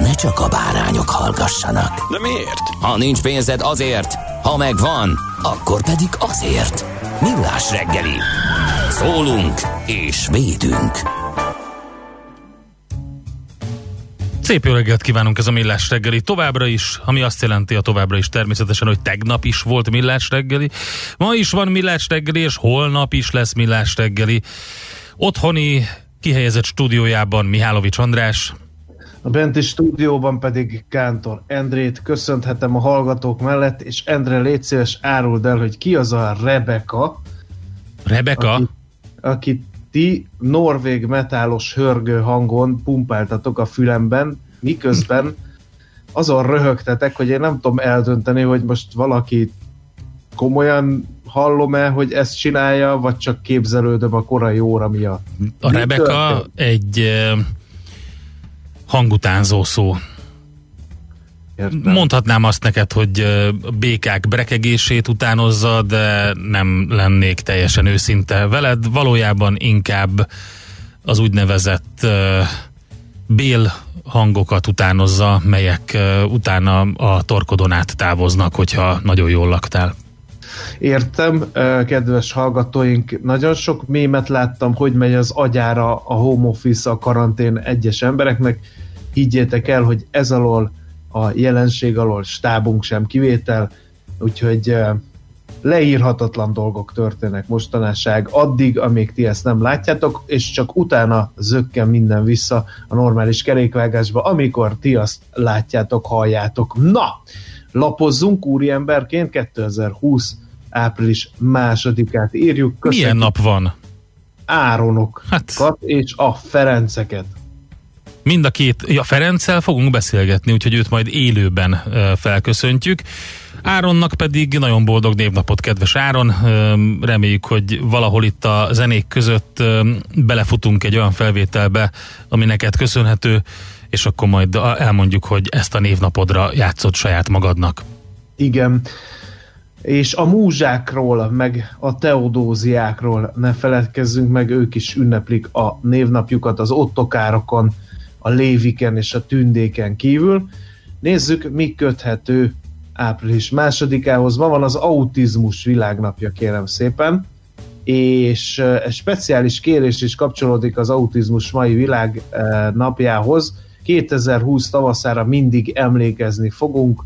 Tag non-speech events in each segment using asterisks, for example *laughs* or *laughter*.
ne csak a bárányok hallgassanak. De miért? Ha nincs pénzed azért, ha megvan, akkor pedig azért. Millás reggeli. Szólunk és védünk. Szép jó reggelt kívánunk ez a Millás reggeli. Továbbra is, ami azt jelenti a továbbra is természetesen, hogy tegnap is volt Millás reggeli. Ma is van Millás reggeli, és holnap is lesz Millás reggeli. Otthoni kihelyezett stúdiójában Mihálovics András. A benti stúdióban pedig Kántor Endrét köszönhetem a hallgatók mellett, és Endre, légy szíves, áruld el, hogy ki az a Rebeka, Rebeka, aki, aki ti norvég metálos hörgő hangon pumpáltatok a fülemben, miközben azon röhögtetek, hogy én nem tudom eldönteni, hogy most valaki komolyan hallom-e, hogy ezt csinálja, vagy csak képzelődöm a korai óra miatt. a Rebeka egy hangutánzó szó. Értem. Mondhatnám azt neked, hogy békák brekegését utánozza, de nem lennék teljesen őszinte veled. Valójában inkább az úgynevezett bél hangokat utánozza, melyek utána a torkodon át távoznak, hogyha nagyon jól laktál. Értem, kedves hallgatóink, nagyon sok mémet láttam, hogy megy az agyára a home office, a karantén egyes embereknek. Higgyétek el, hogy ez alól a jelenség alól stábunk sem kivétel, úgyhogy leírhatatlan dolgok történnek mostanásság addig, amíg ti ezt nem látjátok, és csak utána zökken minden vissza a normális kerékvágásba, amikor ti azt látjátok, halljátok. Na, lapozzunk úriemberként 2020 április másodikát írjuk. Milyen nap van? Áronokat Hát- és a Ferenceket. Mind a két, ja, Ferenccel fogunk beszélgetni, úgyhogy őt majd élőben felköszöntjük. Áronnak pedig nagyon boldog névnapot, kedves Áron. Reméljük, hogy valahol itt a zenék között belefutunk egy olyan felvételbe, ami neked köszönhető, és akkor majd a- elmondjuk, hogy ezt a névnapodra játszott saját magadnak. Igen. És a múzsákról, meg a teodóziákról ne feledkezzünk meg, ők is ünneplik a névnapjukat az ottokárokon, a léviken és a tündéken kívül. Nézzük, mi köthető április másodikához. Ma van az autizmus világnapja, kérem szépen, és eh, egy speciális kérés is kapcsolódik az autizmus mai világ eh, napjához. 2020 tavaszára mindig emlékezni fogunk,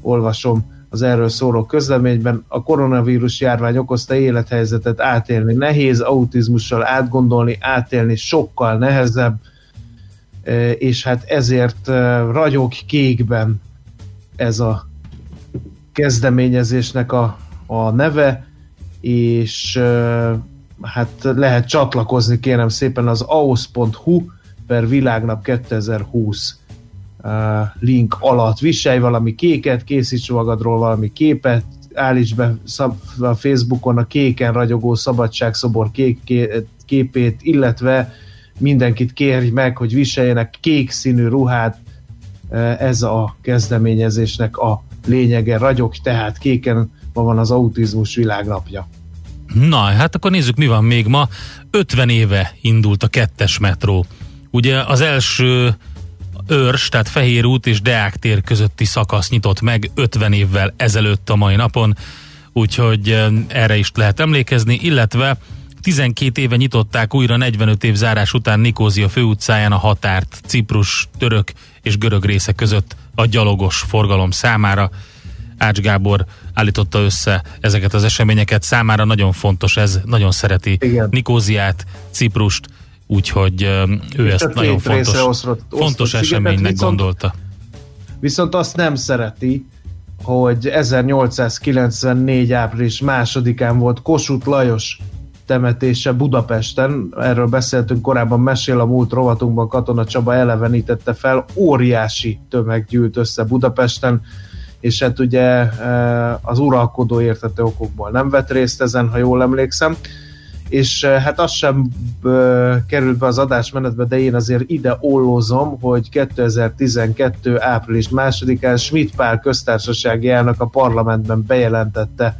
olvasom az erről szóló közleményben, a koronavírus járvány okozta élethelyzetet átélni nehéz, autizmussal átgondolni, átélni sokkal nehezebb, e, és hát ezért e, ragyog kékben ez a kezdeményezésnek a, a neve, és e, hát lehet csatlakozni kérem szépen az aus.hu per világnap 2020 uh, link alatt. Viselj valami kéket, készíts magadról valami képet, állíts be a Facebookon a kéken ragyogó szabadságszobor kék ké- képét, illetve mindenkit kérj meg, hogy viseljenek kék színű ruhát. Uh, Ez a kezdeményezésnek a lényege. Ragyog tehát kéken ma van az autizmus világnapja. Na, hát akkor nézzük, mi van még ma. 50 éve indult a kettes metró. Ugye az első őrs, tehát Fehér út és Deák tér közötti szakasz nyitott meg 50 évvel ezelőtt a mai napon, úgyhogy eh, erre is lehet emlékezni, illetve 12 éve nyitották újra 45 év zárás után Nikózia főutcáján a határt Ciprus, török és görög része között a gyalogos forgalom számára. Ács Gábor állította össze ezeket az eseményeket. Számára nagyon fontos ez, nagyon szereti Igen. Nikóziát, Ciprust, úgyhogy ő És ezt nagyon fontos, osztott- fontos eseménynek viszont- gondolta. Viszont azt nem szereti, hogy 1894. április másodikán volt Kossuth Lajos temetése Budapesten. Erről beszéltünk korábban, mesél a múlt rovatunkban, Katona Csaba elevenítette fel. Óriási tömeg gyűlt össze Budapesten, és hát ugye az uralkodó értető okokból nem vett részt ezen, ha jól emlékszem és eh, hát az sem ö, került be az adásmenetbe, de én azért ide ollozom, hogy 2012. április másodikán Schmidt Pál köztársasági elnök a parlamentben bejelentette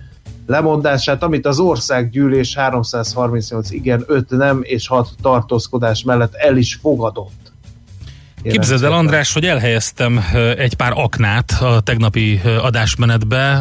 lemondását, amit az országgyűlés 338 igen, 5 nem és 6 tartózkodás mellett el is fogadott. Képzeld el. András, hogy elhelyeztem egy pár aknát a tegnapi adásmenetbe,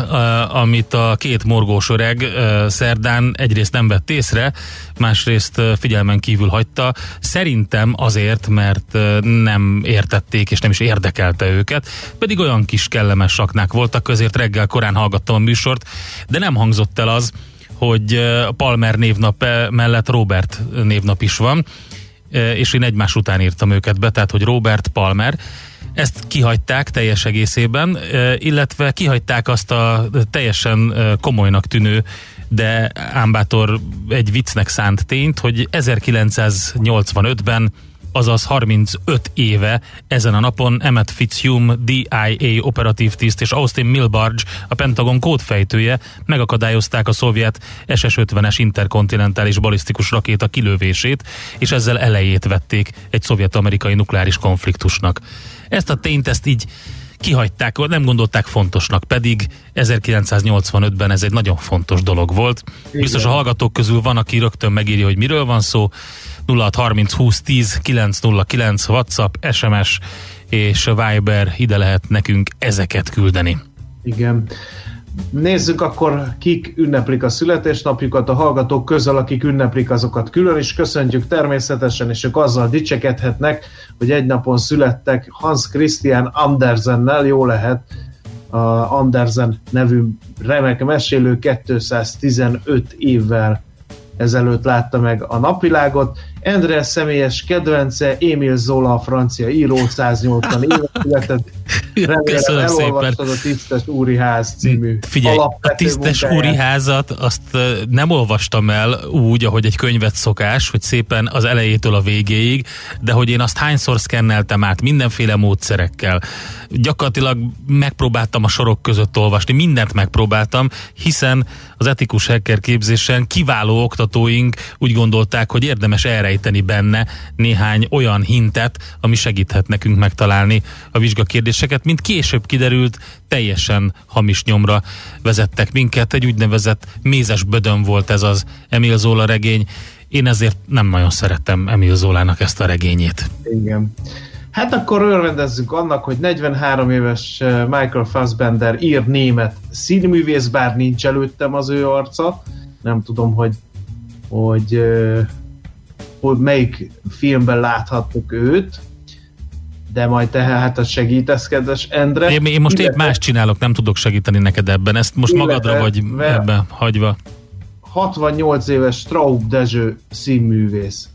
amit a két morgós öreg szerdán egyrészt nem vett észre, másrészt figyelmen kívül hagyta. Szerintem azért, mert nem értették és nem is érdekelte őket, pedig olyan kis kellemes aknák voltak, közért reggel korán hallgattam a műsort, de nem hangzott el az, hogy Palmer névnap mellett Robert névnap is van és én egymás után írtam őket be, tehát hogy Robert Palmer. Ezt kihagyták teljes egészében, illetve kihagyták azt a teljesen komolynak tűnő, de ámbátor egy viccnek szánt tényt, hogy 1985-ben azaz 35 éve ezen a napon Emmett Fitzhugh, DIA operatív tiszt és Austin Milbarge, a Pentagon kódfejtője megakadályozták a szovjet SS-50-es interkontinentális balisztikus rakéta kilövését, és ezzel elejét vették egy szovjet-amerikai nukleáris konfliktusnak. Ezt a tényt ezt így kihagyták, nem gondolták fontosnak, pedig 1985-ben ez egy nagyon fontos dolog volt. Biztos a hallgatók közül van, aki rögtön megírja, hogy miről van szó. 0630 20 10 909 WhatsApp, SMS és Viber, ide lehet nekünk ezeket küldeni. Igen. Nézzük akkor, kik ünneplik a születésnapjukat, a hallgatók közül, akik ünneplik azokat külön is köszöntjük természetesen, és ők azzal dicsekedhetnek, hogy egy napon születtek Hans Christian Andersennel, jó lehet, a Andersen nevű remek mesélő 215 évvel ezelőtt látta meg a napvilágot. Endre személyes kedvence, Émil Zola, a francia író, 180 éve született. Remélem elolvastad a Tisztes Úri Ház című Figyelj, a tisztes munkáját. úri házat azt nem olvastam el úgy, ahogy egy könyvet szokás, hogy szépen az elejétől a végéig, de hogy én azt hányszor szkenneltem át mindenféle módszerekkel. Gyakorlatilag megpróbáltam a sorok között olvasni, mindent megpróbáltam, hiszen az etikus hacker képzésen kiváló oktatóink úgy gondolták, hogy érdemes elrejteni benne néhány olyan hintet, ami segíthet nekünk megtalálni a vizsgakérdéseket, mint később kiderült, teljesen hamis nyomra vezettek minket. Egy úgynevezett mézes bödön volt ez az Emil Zola regény. Én ezért nem nagyon szerettem Emil Zolának ezt a regényét. Igen. Hát akkor örvendezzük annak, hogy 43 éves eh, Michael Fassbender ír német színművész, bár nincs előttem az ő arca. Nem tudom, hogy, hogy, eh, hogy melyik filmben láthattuk őt, de majd te hát az segítesz, kedves Endre. Én, én most épp Illetve más csinálok, nem tudok segíteni neked ebben. Ezt most Illetve- magadra vagy ebbe hagyva. 68 éves Straub Dezső színművész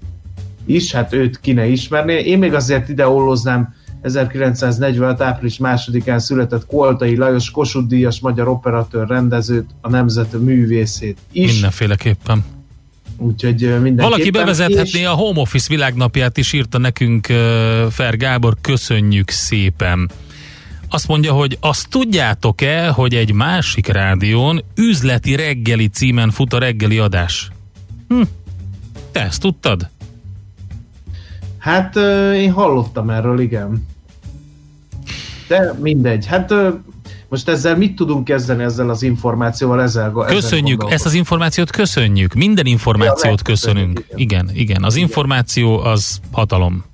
is, hát őt ki ne ismerné. Én még azért ide olloznám 1945. április másodikán született Koltai Lajos Kossuth Díjas magyar operatőr rendezőt, a nemzet művészét is. Mindenféleképpen. Úgyhogy. Valaki bevezethetné És a Home Office világnapját is, írta nekünk Fer Gábor, köszönjük szépen. Azt mondja, hogy azt tudjátok-e, hogy egy másik rádión üzleti reggeli címen fut a reggeli adás? Hm. Te ezt tudtad? Hát én hallottam erről, igen. De mindegy. Hát most ezzel mit tudunk kezdeni ezzel az információval? Ezzel, ezzel Köszönjük, ezt az információt köszönjük. Minden információt Ja, köszönünk. Igen, igen. Az információ az hatalom.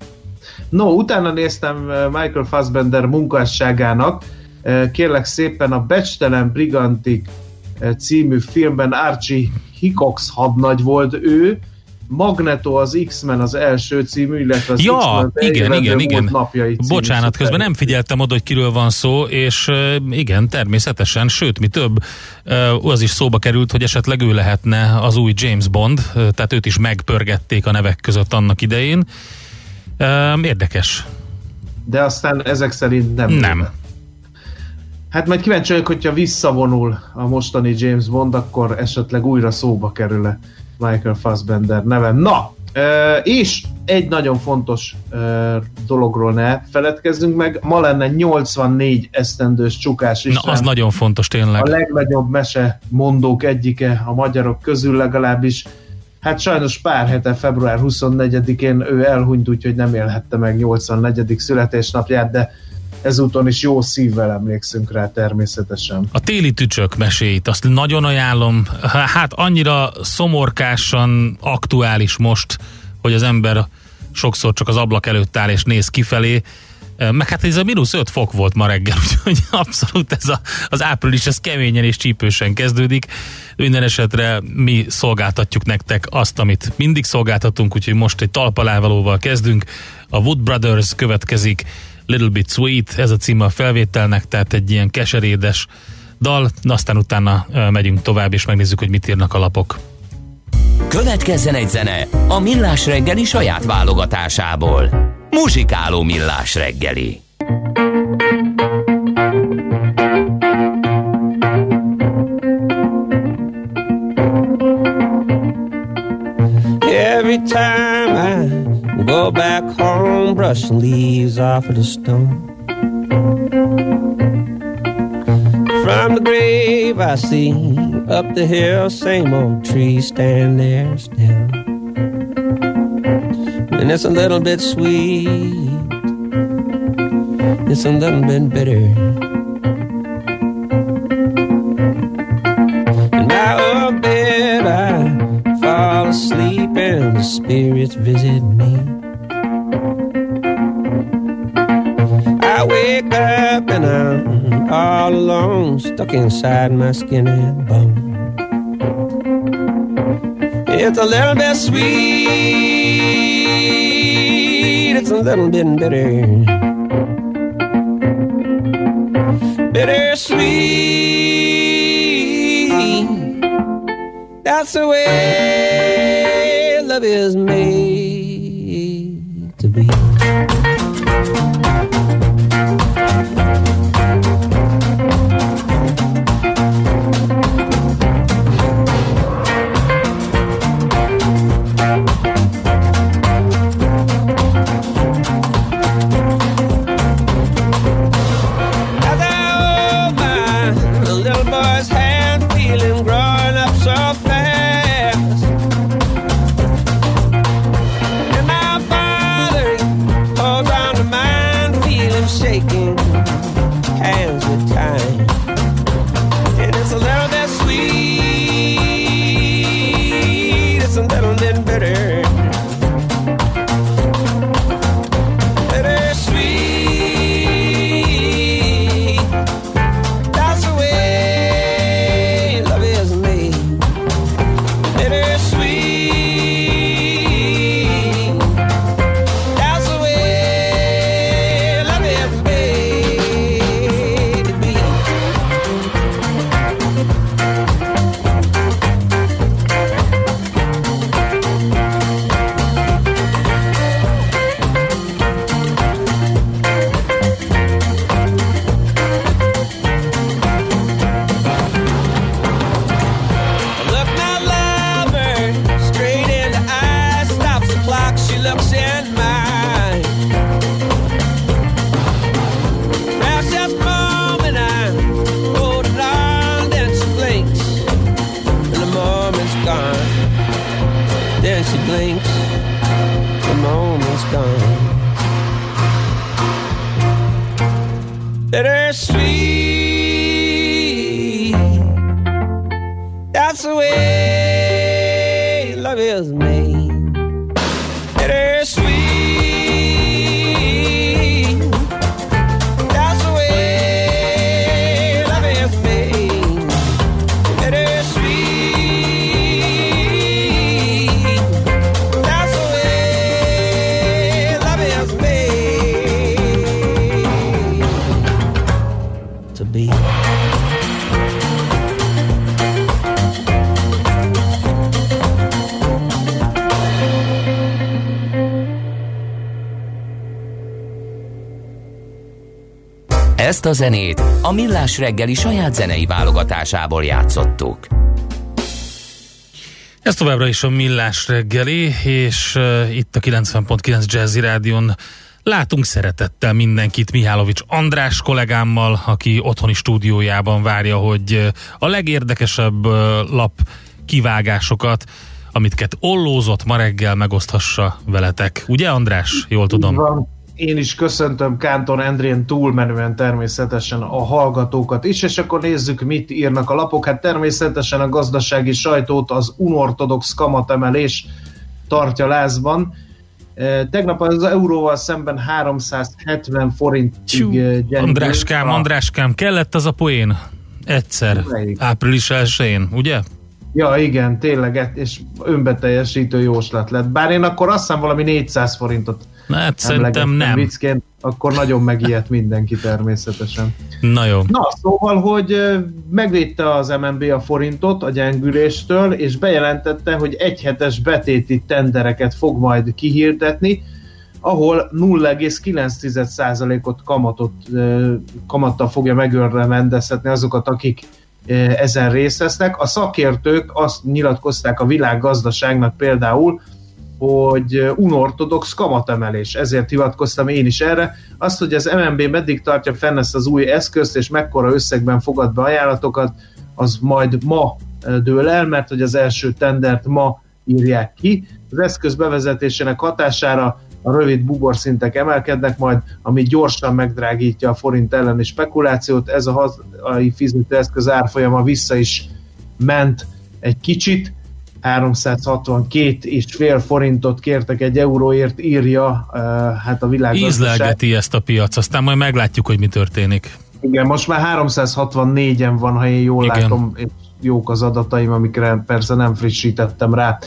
No, utána néztem eh, Michael Fassbender munkásságának. Eh, Kérlek szépen a Becstelen Brigantik című filmben Archie Hickox hadnagy volt ő, Magneto az X-Men az első című, illetve az ja, X-Men igen, igen, igen. napjai című Bocsánat, közben nem figyeltem oda, hogy kiről van szó, és igen, természetesen, sőt, mi több, az is szóba került, hogy esetleg ő lehetne az új James Bond, tehát őt is megpörgették a nevek között annak idején. Érdekes. De aztán ezek szerint nem. Nem. Hát majd kíváncsi vagyok, hogyha visszavonul a mostani James Bond, akkor esetleg újra szóba kerül-e Michael Fassbender neve. Na, és egy nagyon fontos dologról ne feledkezzünk meg, ma lenne 84 esztendős csukás is. Na, az nagyon fontos tényleg. A legnagyobb mese mondók egyike a magyarok közül legalábbis. Hát sajnos pár hete, február 24-én ő elhunyt, úgyhogy nem élhette meg 84. születésnapját, de ezúton is jó szívvel emlékszünk rá természetesen. A téli tücsök meséit, azt nagyon ajánlom. Hát annyira szomorkásan aktuális most, hogy az ember sokszor csak az ablak előtt áll és néz kifelé. Meg hát ez a mínusz 5 fok volt ma reggel, *laughs* úgyhogy abszolút ez a, az április, ez keményen és csípősen kezdődik. Minden esetre mi szolgáltatjuk nektek azt, amit mindig szolgáltatunk, úgyhogy most egy talpalávalóval kezdünk. A Wood Brothers következik, Little Bit Sweet, ez a címe a felvételnek, tehát egy ilyen keserédes dal, aztán utána megyünk tovább, és megnézzük, hogy mit írnak a lapok. Következzen egy zene a Millás reggeli saját válogatásából. Muzsikáló Millás reggeli. Every time Back home, brushing leaves off of the stone. From the grave I see up the hill, same old tree stand there still. And it's a little bit sweet, it's a little bit bitter. In my old bed I fall asleep and the spirits visit me. All alone, stuck inside my skin and bone. It's a little bit sweet, it's a little bit bitter. Bittersweet, that's the way love is made a zenét a Millás reggeli saját zenei válogatásából játszottuk. Ez továbbra is a Millás reggeli, és uh, itt a 90.9 Jazzy Rádion látunk szeretettel mindenkit Mihálovics András kollégámmal, aki otthoni stúdiójában várja, hogy a legérdekesebb uh, lap kivágásokat, amitket ollózott ma reggel megoszthassa veletek. Ugye András? Jól tudom. Van. Én is köszöntöm Kántor Endrén túlmenően természetesen a hallgatókat is, és akkor nézzük, mit írnak a lapok. Hát természetesen a gazdasági sajtót az unortodox kamatemelés tartja lázban. E, tegnap az euróval szemben 370 forintig gyengült. Andráskám, Andráskám, kellett az a poén? Egyszer, Melyik? április 1 ugye? Ja, igen, tényleg, és önbeteljesítő jóslat lett. Bár én akkor azt hiszem valami 400 forintot Na, hát szerintem nem. Viccként, akkor nagyon megijedt mindenki természetesen. Na jó. Na, szóval, hogy megvédte az MNB a forintot a gyengüléstől, és bejelentette, hogy egyhetes betéti tendereket fog majd kihirdetni, ahol 0,9%-ot kamatot, kamattal fogja megörvendezhetni azokat, akik ezen részeznek. A szakértők azt nyilatkozták a világgazdaságnak például, hogy unortodox kamatemelés, ezért hivatkoztam én is erre. Azt, hogy az MNB meddig tartja fenn ezt az új eszközt, és mekkora összegben fogad be ajánlatokat, az majd ma dől el, mert hogy az első tendert ma írják ki. Az eszköz bevezetésének hatására a rövid buborszintek emelkednek majd, ami gyorsan megdrágítja a forint elleni spekulációt. Ez a hazai fizetőeszköz árfolyama vissza is ment egy kicsit, 362 és fél forintot kértek egy euróért, írja uh, hát a világ. Ízlelgeti ezt a piac, aztán majd meglátjuk, hogy mi történik. Igen, most már 364-en van, ha én jól Igen. látom, és jók az adataim, amikre persze nem frissítettem rá.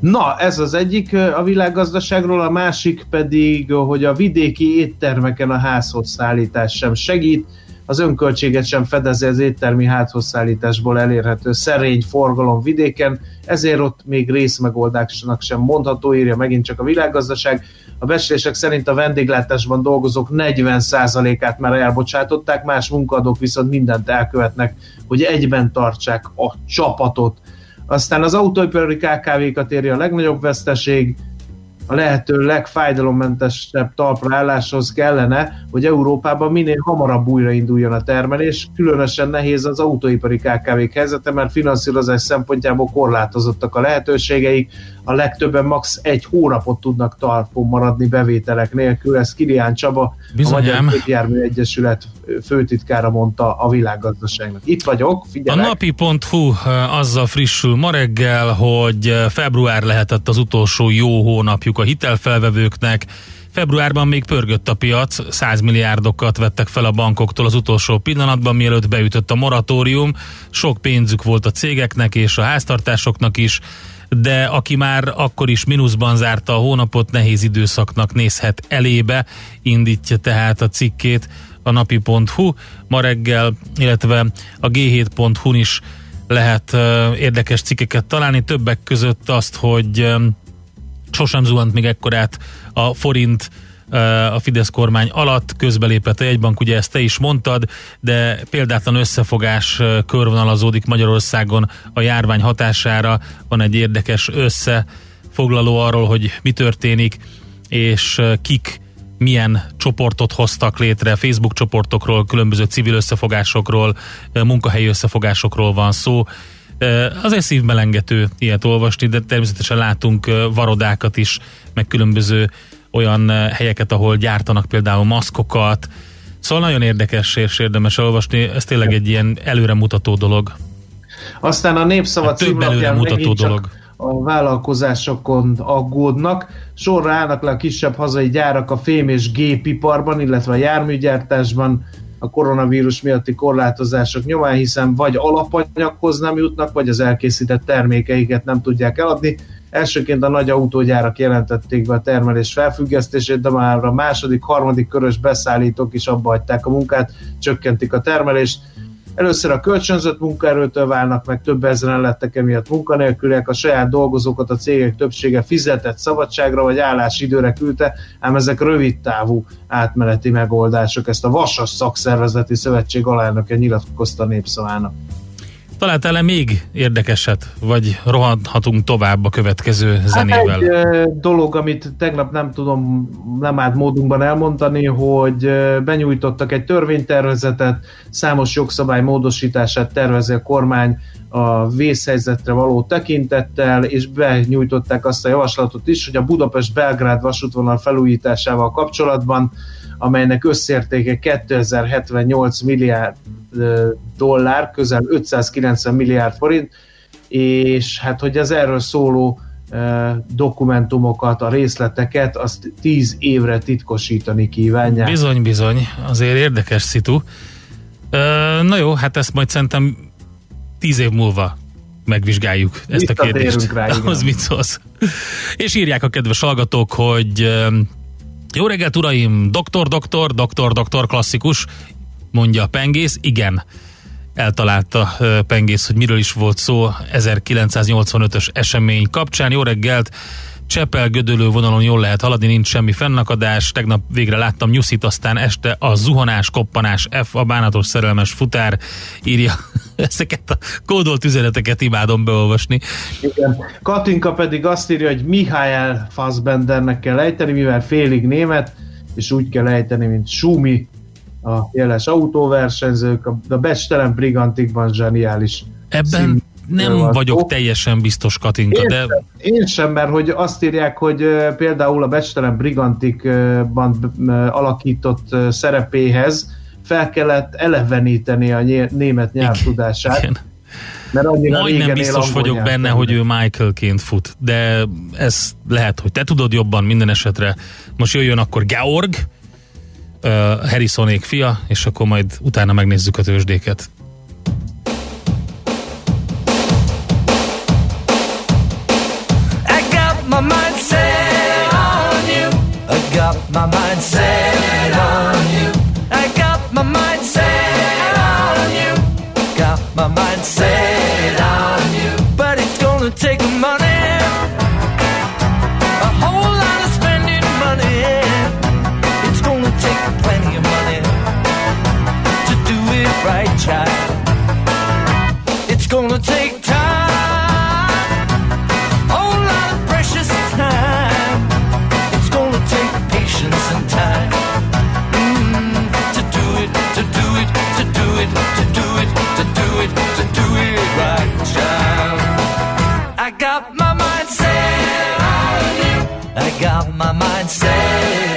Na, ez az egyik a világgazdaságról, a másik pedig, hogy a vidéki éttermeken a házhoz szállítás sem segít, az önköltséget sem fedezi az éttermi házhozszállításból elérhető szerény forgalom vidéken, ezért ott még részmegoldásnak sem mondható, írja megint csak a világgazdaság. A becslések szerint a vendéglátásban dolgozók 40%-át már elbocsátották, más munkadók viszont mindent elkövetnek, hogy egyben tartsák a csapatot. Aztán az autóipari KKV-kat éri a legnagyobb veszteség, a lehető legfájdalommentesebb talpraálláshoz kellene, hogy Európában minél hamarabb újrainduljon a termelés. Különösen nehéz az autóipari kkv helyzete, mert finanszírozás szempontjából korlátozottak a lehetőségeik. A legtöbben max. egy hónapot tudnak talpon maradni bevételek nélkül. Ez Kilián Csaba, Bizonyám. a Magyar Képjármű Egyesület főtitkára mondta a világgazdaságnak. Itt vagyok, figyelek. A napi.hu eh, azzal frissül ma reggel, hogy eh, február lehetett az utolsó jó hónapjuk a hitelfelvevőknek. Februárban még pörgött a piac, 100 milliárdokat vettek fel a bankoktól az utolsó pillanatban, mielőtt beütött a moratórium. Sok pénzük volt a cégeknek és a háztartásoknak is, de aki már akkor is mínuszban zárta a hónapot, nehéz időszaknak nézhet elébe, indítja tehát a cikkét a napi.hu ma reggel, illetve a g7.hu-n is lehet érdekes cikkeket találni, többek között azt, hogy sosem zuhant még ekkorát a forint a Fidesz kormány alatt közbelépett a jegybank, ugye ezt te is mondtad, de példátlan összefogás körvonalazódik Magyarországon a járvány hatására. Van egy érdekes összefoglaló arról, hogy mi történik, és kik milyen csoportot hoztak létre, Facebook csoportokról, különböző civil összefogásokról, munkahelyi összefogásokról van szó. Azért szívmelengető ilyet olvasni, de természetesen látunk varodákat is, meg különböző olyan helyeket, ahol gyártanak például maszkokat. Szóval nagyon érdekes és érdemes olvasni, ez tényleg egy ilyen előremutató dolog. Aztán a Népszava hát több előremutató dolog. a vállalkozásokon aggódnak. Sorra állnak le a kisebb hazai gyárak a fém és gépiparban, illetve a járműgyártásban a koronavírus miatti korlátozások nyomán, hiszen vagy alapanyaghoz nem jutnak, vagy az elkészített termékeiket nem tudják eladni. Elsőként a nagy autógyárak jelentették be a termelés felfüggesztését, de már a második, harmadik körös beszállítók is abba hagyták a munkát, csökkentik a termelést. Először a kölcsönzött munkaerőtől válnak meg, több ezeren lettek emiatt munkanélküliek, a saját dolgozókat a cégek többsége fizetett szabadságra vagy állásidőre küldte, ám ezek rövid távú átmeneti megoldások. Ezt a Vasas Szakszervezeti Szövetség alelnöke nyilatkozta népszavának. Találtál-e még érdekeset, vagy rohanhatunk tovább a következő zenével? Hát egy dolog, amit tegnap nem tudom, nem állt módunkban elmondani, hogy benyújtottak egy törvénytervezetet, számos jogszabály módosítását tervezi a kormány a vészhelyzetre való tekintettel, és benyújtották azt a javaslatot is, hogy a Budapest-Belgrád vasútvonal felújításával kapcsolatban, amelynek összértéke 2078 milliárd dollár, közel 590 milliárd forint, és hát, hogy az erről szóló dokumentumokat, a részleteket, azt tíz évre titkosítani kívánják. Bizony, bizony, azért érdekes szitu. Na jó, hát ezt majd szerintem tíz év múlva megvizsgáljuk ezt a kérdést. Rá, *laughs* Az mit szólsz? És írják a kedves hallgatók, hogy jó reggelt, uraim! Doktor, doktor, doktor, doktor, klasszikus mondja a pengész. Igen, eltalálta pengész, hogy miről is volt szó 1985-ös esemény kapcsán. Jó reggelt! Csepel gödölő vonalon jól lehet haladni, nincs semmi fennakadás. Tegnap végre láttam nyuszit, aztán este a zuhanás, koppanás, F, a bánatos szerelmes futár írja *laughs* ezeket a kódolt üzeneteket imádom beolvasni. Igen. Katinka pedig azt írja, hogy Mihály Fassbendernek kell ejteni, mivel félig német, és úgy kell ejteni, mint Sumi a jeles autóversenyzők, a Becstelen Brigantikban zseniális Ebben nem vagyok szó. teljesen biztos, Katinka, én de... Sem, én sem, mert hogy azt írják, hogy például a Becstelen Brigantikban alakított szerepéhez fel kellett eleveníteni a német nyelvtudását. Igen. Mert Majdnem biztos vagyok benne, hogy ő Michaelként fut, de ez lehet, hogy te tudod jobban minden esetre. Most jöjjön akkor Georg, Harrisonék fia, és akkor majd utána megnézzük a tőzsdéket. My mind set My mind say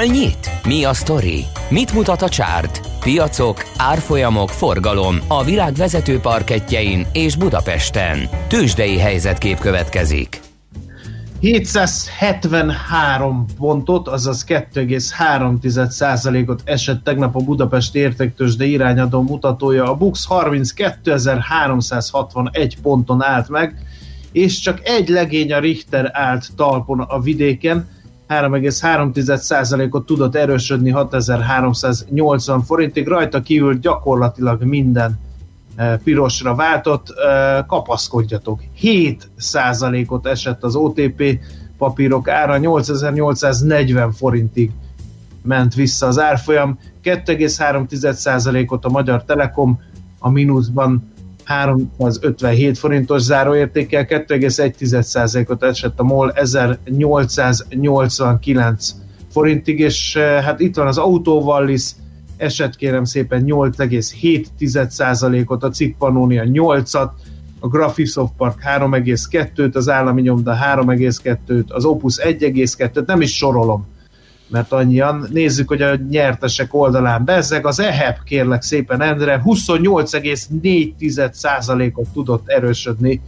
Hol nyit? Mi a sztori? Mit mutat a csárt? Piacok, árfolyamok, forgalom a világ vezető parketjein és Budapesten. Tősdei helyzetkép következik. 773 pontot, azaz 2,3%-ot esett tegnap a Budapest értéktősde irányadó mutatója. A BUX 32.361 ponton állt meg, és csak egy legény a Richter állt talpon a vidéken, 3,3%-ot tudott erősödni 6380 forintig, rajta kívül gyakorlatilag minden pirosra váltott, kapaszkodjatok. 7%-ot esett az OTP papírok ára, 8840 forintig ment vissza az árfolyam, 2,3%-ot a Magyar Telekom a mínuszban 357 forintos záróértékkel, 2,1%-ot esett a MOL 1889 forintig, és hát itt van az Autóvallis, esett kérem szépen 8,7%-ot, a Cikk Pannonia 8-at, a Graphisoft Park 3,2-t, az állami nyomda 3,2-t, az Opus 1,2-t, nem is sorolom, mert annyian. Nézzük, hogy a nyertesek oldalán bezzeg, az EHEP kérlek szépen Endre 28,4%-ot tudott erősödni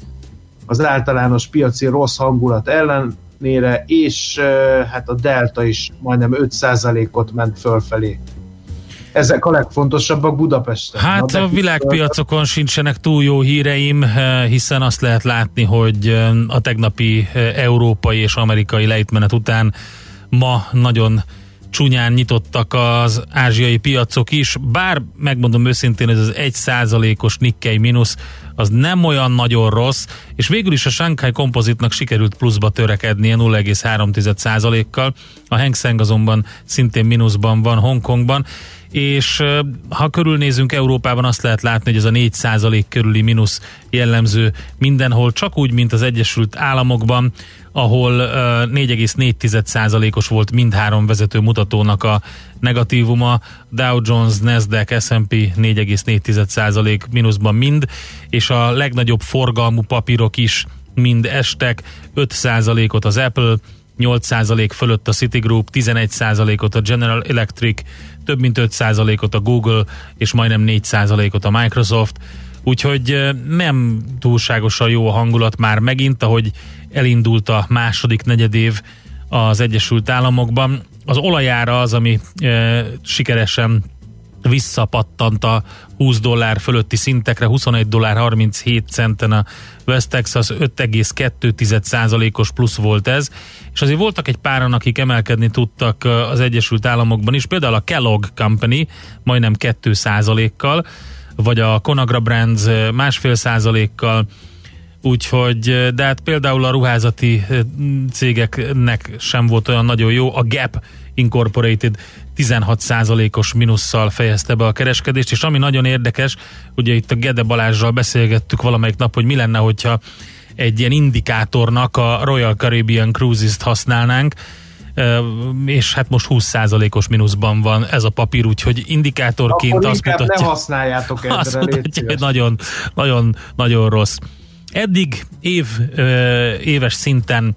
az általános piaci rossz hangulat ellenére, és hát a Delta is majdnem 5%-ot ment fölfelé ezek a legfontosabbak Budapesten. Hát a világpiacokon sincsenek túl jó híreim, hiszen azt lehet látni, hogy a tegnapi európai és amerikai lejtmenet után ma nagyon csúnyán nyitottak az ázsiai piacok is, bár megmondom őszintén, ez az egy százalékos Nikkei mínusz az nem olyan nagyon rossz, és végül is a Shanghai kompozitnak sikerült pluszba törekednie 0,3 százalékkal, a Hang Seng azonban szintén mínuszban van Hongkongban, és ha körülnézünk Európában, azt lehet látni, hogy ez a 4% körüli mínusz jellemző mindenhol, csak úgy, mint az Egyesült Államokban, ahol 4,4%-os volt mindhárom vezető mutatónak a negatívuma, Dow Jones, Nasdaq, S&P 4,4% mínuszban mind, és a legnagyobb forgalmú papírok is mind estek, 5%-ot az Apple, 8% fölött a Citigroup, 11%-ot a General Electric, több mint 5%-ot a Google, és majdnem 4%-ot a Microsoft. Úgyhogy nem túlságosan jó a hangulat már megint, ahogy elindult a második negyedév az Egyesült Államokban. Az olajára az, ami e, sikeresen visszapattant a 20 dollár fölötti szintekre, 21 dollár 37 centen a West Texas 5,2%-os plusz volt ez, és azért voltak egy páran, akik emelkedni tudtak az Egyesült Államokban is, például a Kellogg Company majdnem 2%-kal, vagy a Conagra Brands másfél százalékkal, úgyhogy, de hát például a ruházati cégeknek sem volt olyan nagyon jó, a Gap Incorporated 16%-os minusszal fejezte be a kereskedést, és ami nagyon érdekes, ugye itt a Gede Balázsral beszélgettük valamelyik nap, hogy mi lenne, hogyha egy ilyen indikátornak a Royal Caribbean Cruises-t használnánk, és hát most 20%-os mínuszban van ez a papír, úgyhogy indikátorként Akkor azt mutatja, ne használjátok *laughs* azt mutatja, hogy nagyon, nagyon, nagyon rossz. Eddig év, éves szinten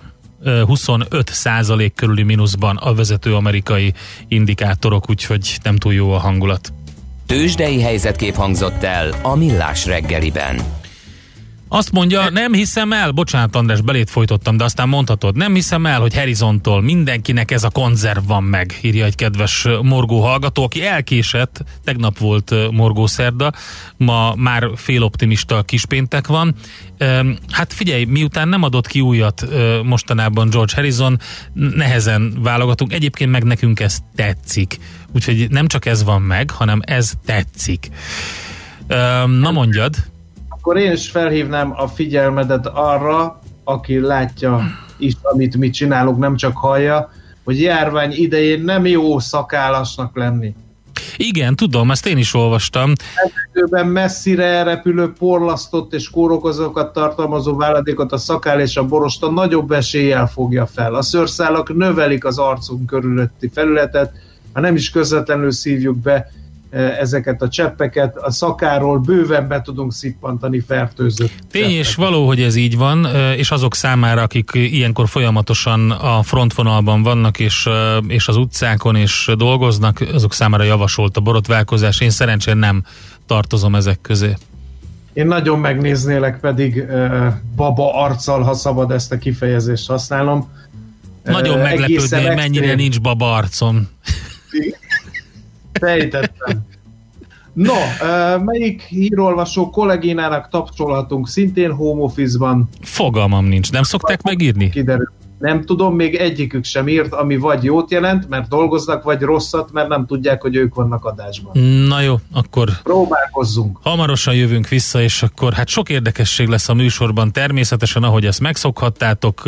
25 százalék körüli mínuszban a vezető amerikai indikátorok, úgyhogy nem túl jó a hangulat. Tőzsdei helyzetkép hangzott el a Millás reggeliben. Azt mondja, nem hiszem el, bocsánat András, belét folytottam, de aztán mondhatod, nem hiszem el, hogy Horizontól mindenkinek ez a konzerv van meg, írja egy kedves morgó hallgató, aki elkésett, tegnap volt morgó szerda, ma már féloptimista kispéntek van. Hát figyelj, miután nem adott ki újat mostanában George Harrison, nehezen válogatunk, egyébként meg nekünk ez tetszik. Úgyhogy nem csak ez van meg, hanem ez tetszik. Na mondjad akkor én is felhívnám a figyelmedet arra, aki látja is, amit mi csinálunk, nem csak hallja, hogy járvány idején nem jó szakállasnak lenni. Igen, tudom, ezt én is olvastam. Ezekőben messzire repülő porlasztott és kórokozókat tartalmazó váladékot a szakál és a borosta nagyobb eséllyel fogja fel. A szőrszálak növelik az arcunk körülötti felületet, ha nem is közvetlenül szívjuk be, ezeket a cseppeket, a szakáról bőven be tudunk szippantani fertőzött. Tény cseppeket. és való, hogy ez így van, és azok számára, akik ilyenkor folyamatosan a frontvonalban vannak, és, és az utcákon is dolgoznak, azok számára javasolt a borotválkozás. Én szerencsére nem tartozom ezek közé. Én nagyon megnéznélek pedig baba arccal, ha szabad ezt a kifejezést használnom. Nagyon meglepődnél, mennyire nincs baba arcom. Fejtettem. No, melyik hírolvasó kollégénának tapsolhatunk szintén home office-ban? Fogalmam nincs. Nem szokták megírni? Kiderül. Nem tudom, még egyikük sem írt, ami vagy jót jelent, mert dolgoznak, vagy rosszat, mert nem tudják, hogy ők vannak adásban. Na jó, akkor próbálkozzunk. Hamarosan jövünk vissza, és akkor hát sok érdekesség lesz a műsorban. Természetesen, ahogy ezt megszokhattátok,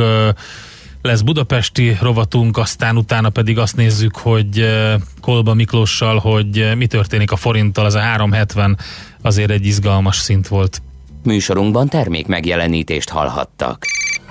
lesz budapesti rovatunk, aztán utána pedig azt nézzük, hogy Kolba Miklóssal, hogy mi történik a forinttal, az a 370 azért egy izgalmas szint volt. Műsorunkban termék megjelenítést hallhattak.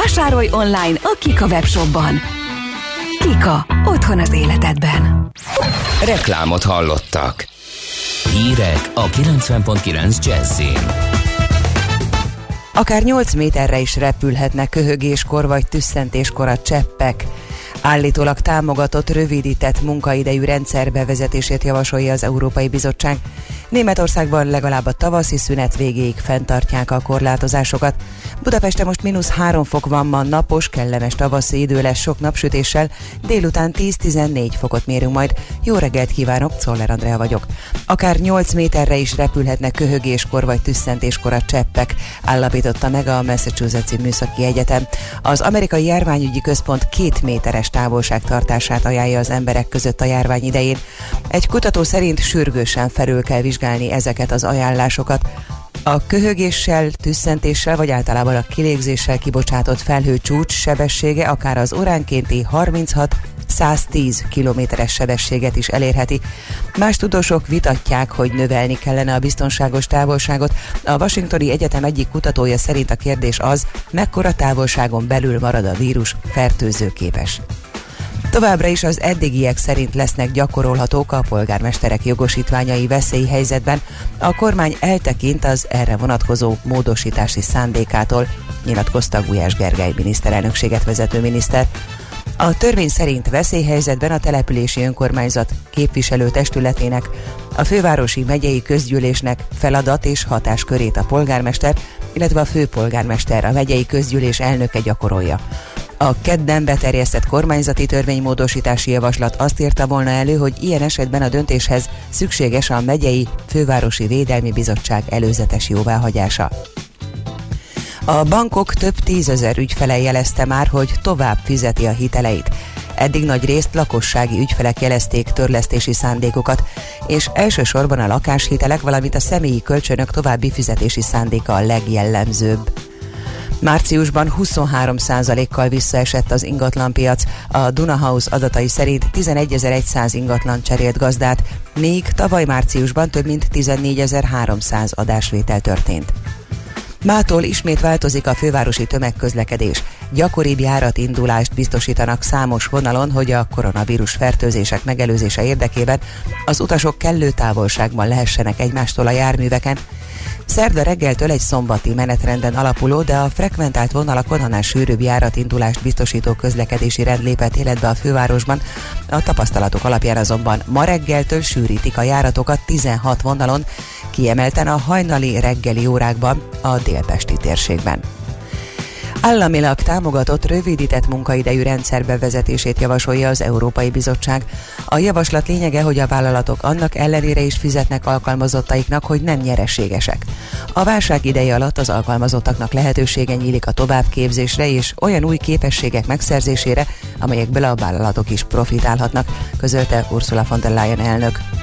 Vásárolj online a Kika webshopban. Kika. Otthon az életedben. Reklámot hallottak. Hírek a 90.9 Jazzin. Akár 8 méterre is repülhetnek köhögéskor vagy tüsszentéskor a cseppek. Állítólag támogatott, rövidített munkaidejű rendszer bevezetését javasolja az Európai Bizottság. Németországban legalább a tavaszi szünet végéig fenntartják a korlátozásokat. Budapesten most mínusz 3 fok van ma, napos, kellemes tavaszi idő lesz sok napsütéssel, délután 10-14 fokot mérünk majd. Jó reggelt kívánok, Czoller Andrea vagyok. Akár 8 méterre is repülhetnek köhögéskor vagy tüsszentéskor a cseppek, állapította meg a Massachusetts Műszaki Egyetem. Az amerikai járványügyi központ két méteres távolság tartását ajánlja az emberek között a járvány idején. Egy kutató szerint sürgősen felül kell vizsgálni ezeket az ajánlásokat. A köhögéssel, tüsszentéssel vagy általában a kilégzéssel kibocsátott felhő csúcs sebessége akár az óránkénti 36 110 kilométeres sebességet is elérheti. Más tudósok vitatják, hogy növelni kellene a biztonságos távolságot. A Washingtoni Egyetem egyik kutatója szerint a kérdés az, mekkora távolságon belül marad a vírus fertőzőképes. Továbbra is az eddigiek szerint lesznek gyakorolhatók a polgármesterek jogosítványai veszélyhelyzetben. A kormány eltekint az erre vonatkozó módosítási szándékától, nyilatkozta Gulyás Gergely miniszterelnökséget vezető miniszter. A törvény szerint veszélyhelyzetben a települési önkormányzat képviselő testületének, a fővárosi megyei közgyűlésnek feladat és hatáskörét a polgármester, illetve a főpolgármester, a megyei közgyűlés elnöke gyakorolja. A kedden beterjesztett kormányzati törvénymódosítási javaslat azt írta volna elő, hogy ilyen esetben a döntéshez szükséges a megyei fővárosi védelmi bizottság előzetes jóváhagyása. A bankok több tízezer ügyfele jelezte már, hogy tovább fizeti a hiteleit. Eddig nagy részt lakossági ügyfelek jelezték törlesztési szándékokat, és elsősorban a lakáshitelek, valamint a személyi kölcsönök további fizetési szándéka a legjellemzőbb. Márciusban 23%-kal visszaesett az ingatlanpiac. A Dunahouse adatai szerint 11.100 ingatlan cserélt gazdát, még tavaly márciusban több mint 14.300 adásvétel történt. Mától ismét változik a fővárosi tömegközlekedés. Gyakoribb járatindulást biztosítanak számos vonalon, hogy a koronavírus fertőzések megelőzése érdekében az utasok kellő távolságban lehessenek egymástól a járműveken, Szerda reggeltől egy szombati menetrenden alapuló, de a frekventált vonalakon annál sűrűbb járatindulást biztosító közlekedési rend lépett életbe a fővárosban. A tapasztalatok alapján azonban ma reggeltől sűrítik a járatokat 16 vonalon, kiemelten a hajnali reggeli órákban a délpesti térségben. Államilag támogatott rövidített munkaidejű rendszer bevezetését javasolja az Európai Bizottság. A javaslat lényege, hogy a vállalatok annak ellenére is fizetnek alkalmazottaiknak, hogy nem nyereségesek. A válság ideje alatt az alkalmazottaknak lehetősége nyílik a továbbképzésre és olyan új képességek megszerzésére, amelyekből a vállalatok is profitálhatnak, közölte Ursula von der Leyen elnök.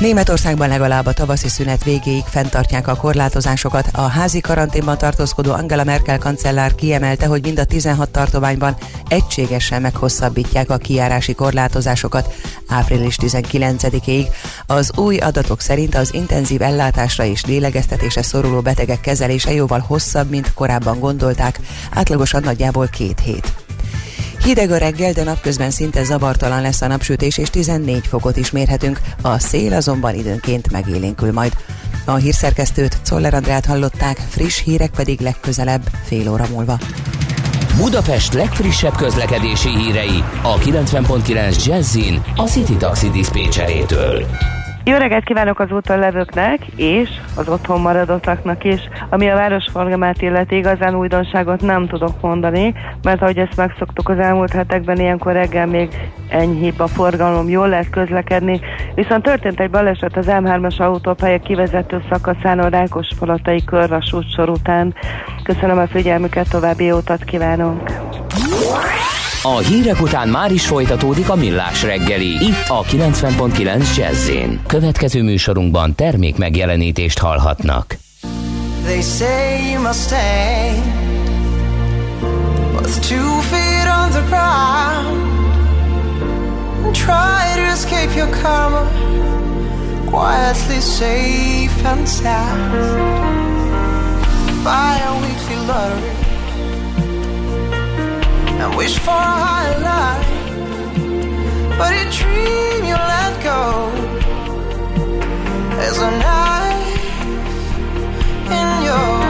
Németországban legalább a tavaszi szünet végéig fenntartják a korlátozásokat. A házi karanténban tartózkodó Angela Merkel kancellár kiemelte, hogy mind a 16 tartományban egységesen meghosszabbítják a kijárási korlátozásokat április 19-ig. Az új adatok szerint az intenzív ellátásra és lélegeztetése szoruló betegek kezelése jóval hosszabb, mint korábban gondolták, átlagosan nagyjából két hét. Hideg a reggel, de napközben szinte zavartalan lesz a napsütés, és 14 fokot is mérhetünk. A szél azonban időnként megélénkül majd. A hírszerkesztőt Czoller Andrát hallották, friss hírek pedig legközelebb fél óra múlva. Budapest legfrissebb közlekedési hírei a 90.9 Jazzin a City Taxi Dispécsejétől. Jó reggelt kívánok az úton levőknek, és az otthon maradottaknak is. Ami a városforgalmát illeti, igazán újdonságot nem tudok mondani, mert ahogy ezt megszoktuk az elmúlt hetekben, ilyenkor reggel még enyhébb a forgalom, jól lehet közlekedni. Viszont történt egy baleset az M3-as autópálya kivezető szakaszán a Rákospalatai körvasútsor után. Köszönöm a figyelmüket, további jótat kívánok! A hírek után már is folytatódik a millás reggeli, itt a 90.9 jazz Következő műsorunkban termék megjelenítést hallhatnak. They say you must stay With two feet on the ground try to escape your karma Quietly safe and sound. Buy a weekly lottery and wish for a higher life. But a dream you let go is a knife in your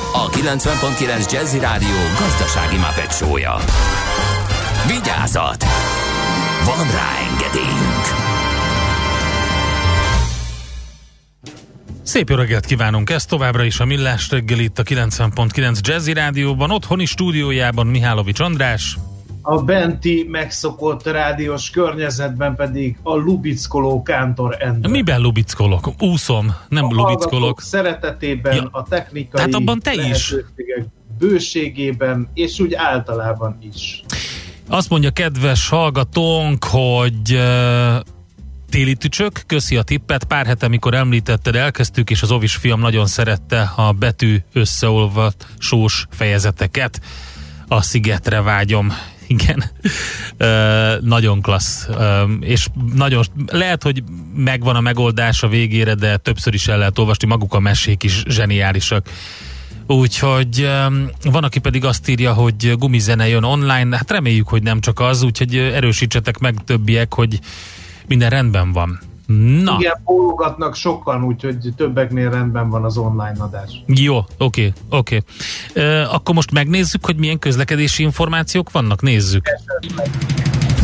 a 90.9 Jazzy Rádió gazdasági mapetsója. Vigyázat! Van rá engedélyünk! Szép jó reggelt kívánunk! Ez továbbra is a Millás reggel itt a 90.9 Jazzy Rádióban, otthoni stúdiójában Mihálovics András. A benti megszokott rádiós környezetben pedig a lubickoló Kántor Endre. Miben lubickolok? Úszom, nem a lubickolok. szeretetében, Ja. a technikai Tehát abban te is. bőségében, és úgy általában is. Azt mondja kedves hallgatónk, hogy uh, téli tücsök, köszi a tippet, pár hete, mikor említetted, elkezdtük, és az ovis fiam nagyon szerette a betű összeolvasós fejezeteket. A szigetre vágyom. Igen. Ö, nagyon klassz. Ö, és nagyon, lehet, hogy megvan a megoldás a végére, de többször is el lehet olvasni, maguk a mesék is zseniálisak. Úgyhogy van, aki pedig azt írja, hogy gumizene jön online, hát reméljük, hogy nem csak az, úgyhogy erősítsetek meg többiek, hogy minden rendben van. Na, Igen, bólogatnak sokan, úgyhogy többeknél rendben van az online adás. jó, oké, oké. Ö, Akkor most megnézzük, hogy milyen közlekedési információk vannak, nézzük.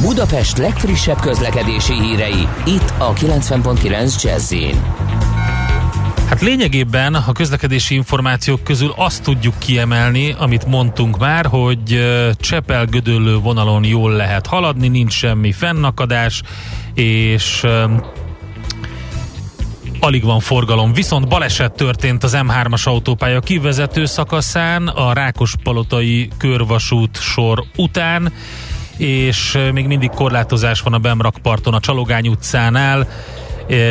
Budapest legfrissebb közlekedési hírei, itt a 90.9 jazz Hát lényegében a közlekedési információk közül azt tudjuk kiemelni, amit mondtunk már, hogy Csepel-Gödöllő vonalon jól lehet haladni, nincs semmi fennakadás, és alig van forgalom. Viszont baleset történt az M3-as autópálya kivezető szakaszán, a Rákospalotai körvasút sor után, és még mindig korlátozás van a Bemrakparton a Csalogány utcánál,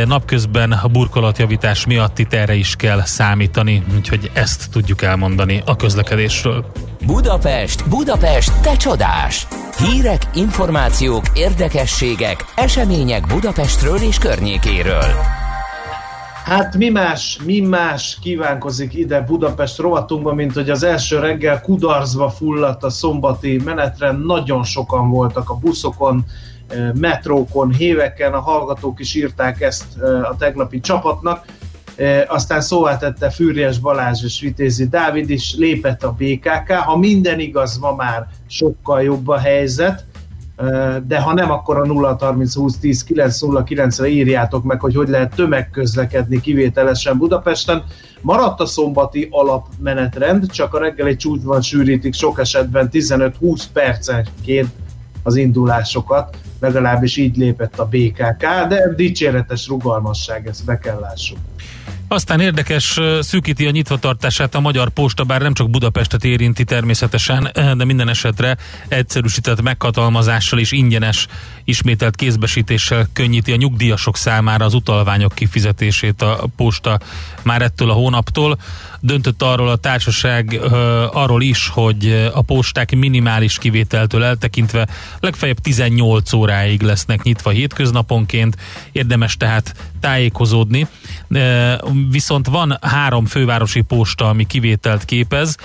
Napközben a burkolatjavítás miatt itt erre is kell számítani, úgyhogy ezt tudjuk elmondani a közlekedésről. Budapest, Budapest, te csodás! Hírek, információk, érdekességek, események Budapestről és környékéről. Hát mi más, mi más kívánkozik ide Budapest rovatunkban, mint hogy az első reggel kudarcba fulladt a szombati menetrend, nagyon sokan voltak a buszokon, eh, metrókon, héveken, a hallgatók is írták ezt eh, a tegnapi csapatnak, Eh, aztán szóvá tette Fűrjes Balázs és Vitézi Dávid is, lépett a BKK, ha minden igaz, ma már sokkal jobb a helyzet, de ha nem, akkor a 0 30 20 10 9 0 9-re írjátok meg, hogy hogy lehet tömegközlekedni kivételesen Budapesten. Maradt a szombati alapmenetrend, csak a reggeli csúcsban sűrítik sok esetben 15-20 percenként az indulásokat, legalábbis így lépett a BKK, de dicséretes rugalmasság, ezt be kell lássuk. Aztán érdekes, szűkíti a nyitvatartását a Magyar Posta, bár nem csak Budapestet érinti természetesen, de minden esetre egyszerűsített meghatalmazással és ingyenes ismételt kézbesítéssel könnyíti a nyugdíjasok számára az utalványok kifizetését a posta már ettől a hónaptól. Döntött arról a társaság arról is, hogy a posták minimális kivételtől eltekintve legfeljebb 18 óráig lesznek nyitva hétköznaponként, érdemes tehát tájékozódni. Viszont van három fővárosi posta, ami kivételt képez,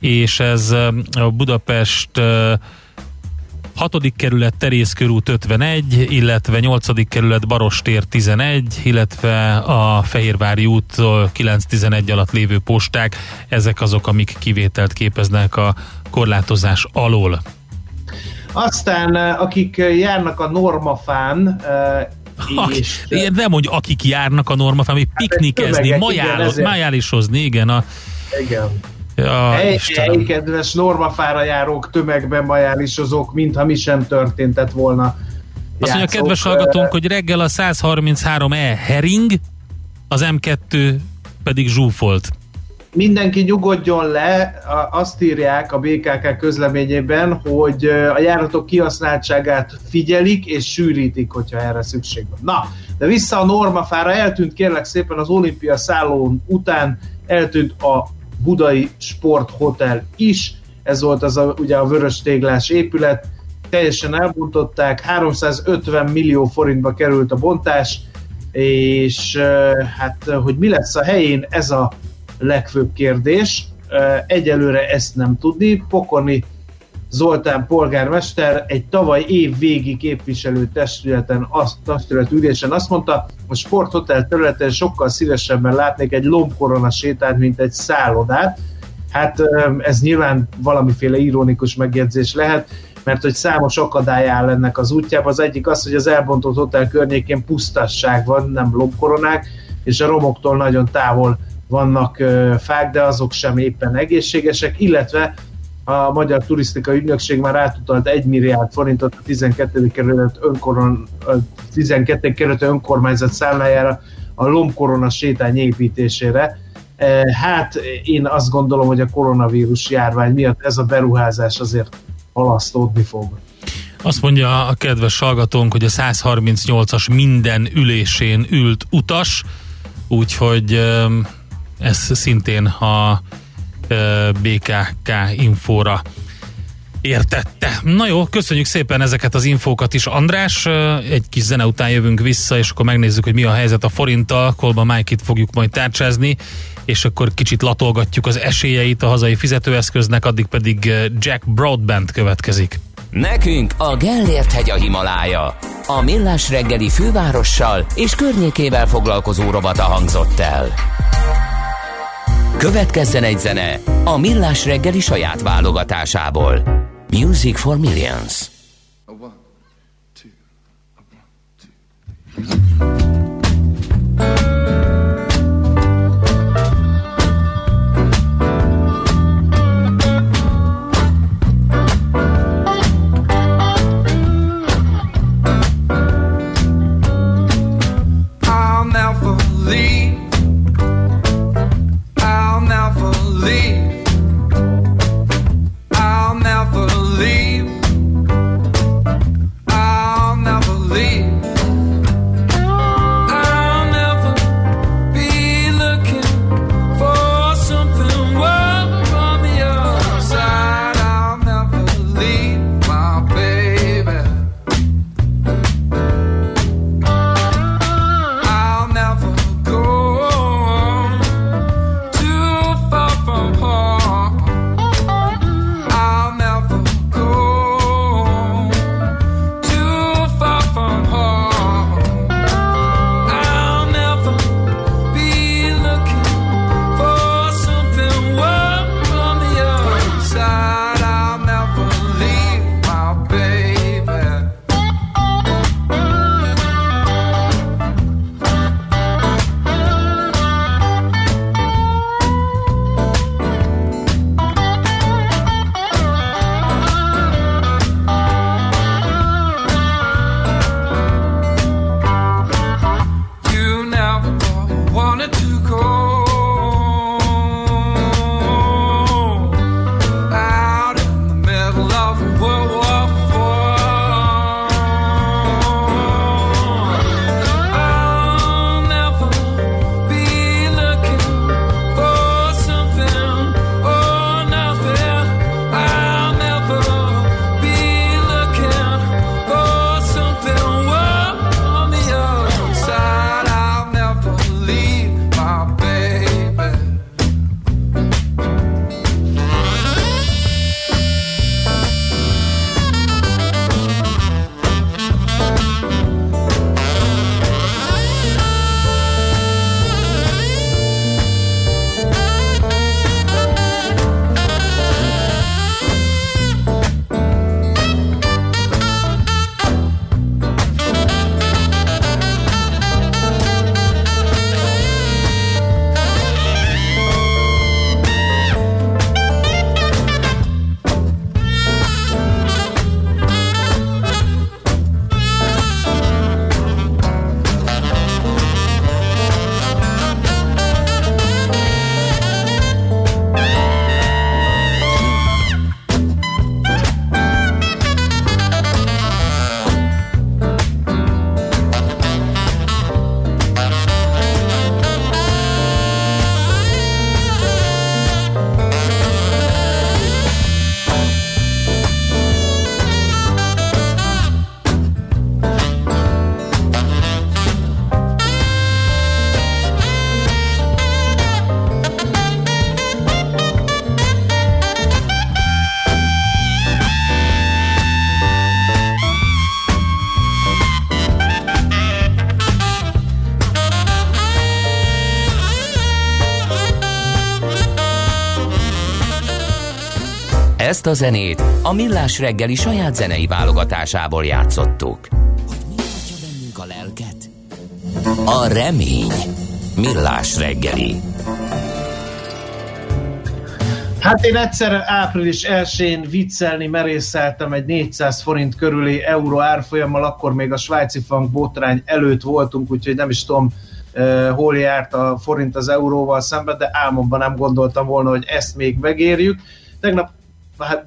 és ez a Budapest ö, 6. kerület Terész körút 51, illetve 8. kerület Barostér 11, illetve a Fehérvári út 9-11 alatt lévő posták, ezek azok, amik kivételt képeznek a korlátozás alól. Aztán akik járnak a normafán, és Ilyen nem mondj, akik járnak a normafán, hogy piknikezni, tömegek, igen, majál, ezért. majálisozni, igen, a, igen. a Hely, hely, kedves normafára járók, tömegben majálisozók, mintha mi sem történtett volna. Azt mondja a kedves hallgatónk, hogy reggel a 133E hering, az M2 pedig zsúfolt. Mindenki nyugodjon le, azt írják a BKK közleményében, hogy a járatok kihasználtságát figyelik és sűrítik, hogyha erre szükség van. Na, de vissza a normafára, eltűnt kérlek szépen az olimpia szállón után, eltűnt a Budai Sporthotel is, ez volt az a, ugye a vörös téglás épület, teljesen elbontották, 350 millió forintba került a bontás, és hát hogy mi lesz a helyén, ez a legfőbb kérdés. Egyelőre ezt nem tudni. Pokorni Zoltán polgármester egy tavaly év végi képviselő testületen, azt, testület ülésen azt mondta, a sporthotel területen sokkal szívesebben látnék egy lombkorona sétát, mint egy szállodát. Hát ez nyilván valamiféle ironikus megjegyzés lehet, mert hogy számos akadály áll ennek az útjában. Az egyik az, hogy az elbontott hotel környékén pusztasság van, nem lombkoronák, és a romoktól nagyon távol vannak fák, de azok sem éppen egészségesek, illetve a Magyar Turisztikai Ügynökség már átutalt 1 milliárd forintot a 12. kerület, önkoron, 12. kerület önkormányzat számlájára a lombkorona sétány építésére. Hát én azt gondolom, hogy a koronavírus járvány miatt ez a beruházás azért halasztódni fog. Azt mondja a kedves hallgatónk, hogy a 138-as minden ülésén ült utas, úgyhogy ez szintén a BKK infóra értette. Na jó, köszönjük szépen ezeket az infókat is, András. Egy kis zene után jövünk vissza, és akkor megnézzük, hogy mi a helyzet a forinttal. Kolba Mike-it fogjuk majd tárcsázni, és akkor kicsit latolgatjuk az esélyeit a hazai fizetőeszköznek, addig pedig Jack Broadband következik. Nekünk a Gellért hegy a Himalája. A Millás reggeli fővárossal és környékével foglalkozó robata hangzott el. Következzen egy zene a Millás reggeli saját válogatásából. Music for Millions. Ezt a zenét a Millás reggeli saját zenei válogatásából játszottuk. Hogy mi bennünk a lelket? A remény. Millás reggeli. Hát én egyszer április 1-én viccelni merészeltem egy 400 forint körüli euró árfolyammal, akkor még a svájci frank botrány előtt voltunk, úgyhogy nem is tudom, uh, hol járt a forint az euróval szemben, de álmomban nem gondoltam volna, hogy ezt még megérjük. Tegnap,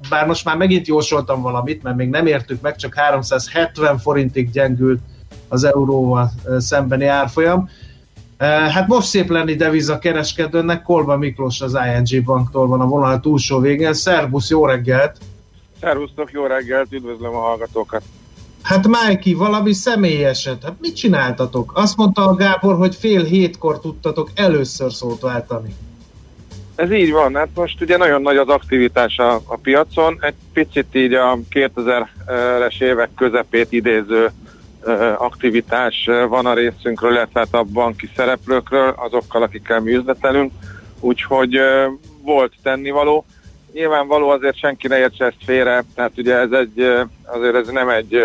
bár most már megint jósoltam valamit, mert még nem értük meg, csak 370 forintig gyengült az euróval szembeni árfolyam. Hát most szép lenni deviza kereskedőnek, Kolba Miklós az ING banktól van a vonal túlsó végén. Szerbusz, jó reggelt! Szervusztok, jó reggelt, üdvözlöm a hallgatókat! Hát Májki, valami személyeset. Hát mit csináltatok? Azt mondta a Gábor, hogy fél hétkor tudtatok először szót váltani. Ez így van, hát most ugye nagyon nagy az aktivitás a, a piacon, egy picit így a 2000-es évek közepét idéző aktivitás van a részünkről, illetve hát a banki szereplőkről, azokkal, akikkel mi üzletelünk, úgyhogy volt tennivaló. Nyilvánvaló azért senki ne értse ezt félre, tehát ugye ez egy, azért ez nem egy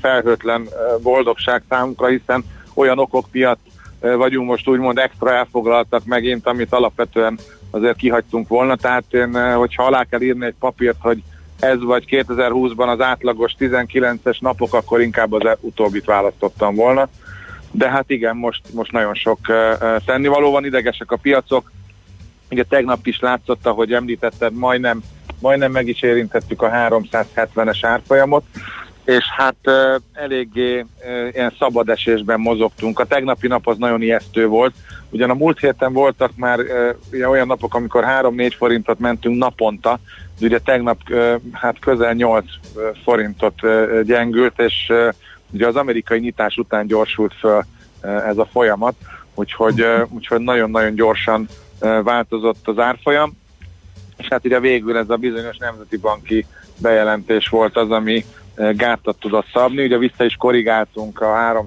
felhőtlen boldogság számunkra, hiszen olyan okok miatt vagyunk most úgymond extra elfoglaltak megint, amit alapvetően azért kihagytunk volna, tehát én, hogyha alá kell írni egy papírt, hogy ez vagy 2020-ban az átlagos 19-es napok, akkor inkább az utóbbit választottam volna. De hát igen, most, most nagyon sok uh, tennivaló van, idegesek a piacok. Ugye tegnap is látszott, ahogy említetted, majdnem, majdnem meg is érintettük a 370-es árfolyamot, és hát eléggé ilyen szabad esésben mozogtunk. A tegnapi nap az nagyon ijesztő volt, ugyan a múlt héten voltak már uh, olyan napok, amikor 3-4 forintot mentünk naponta, de ugye tegnap hát közel 8 forintot gyengült, és ugye az amerikai nyitás után gyorsult föl ez a folyamat, úgyhogy, úgyhogy nagyon-nagyon gyorsan változott az árfolyam, és hát ugye végül ez a bizonyos nemzeti banki bejelentés volt az, ami gátat tudott szabni, ugye vissza is korrigáltunk a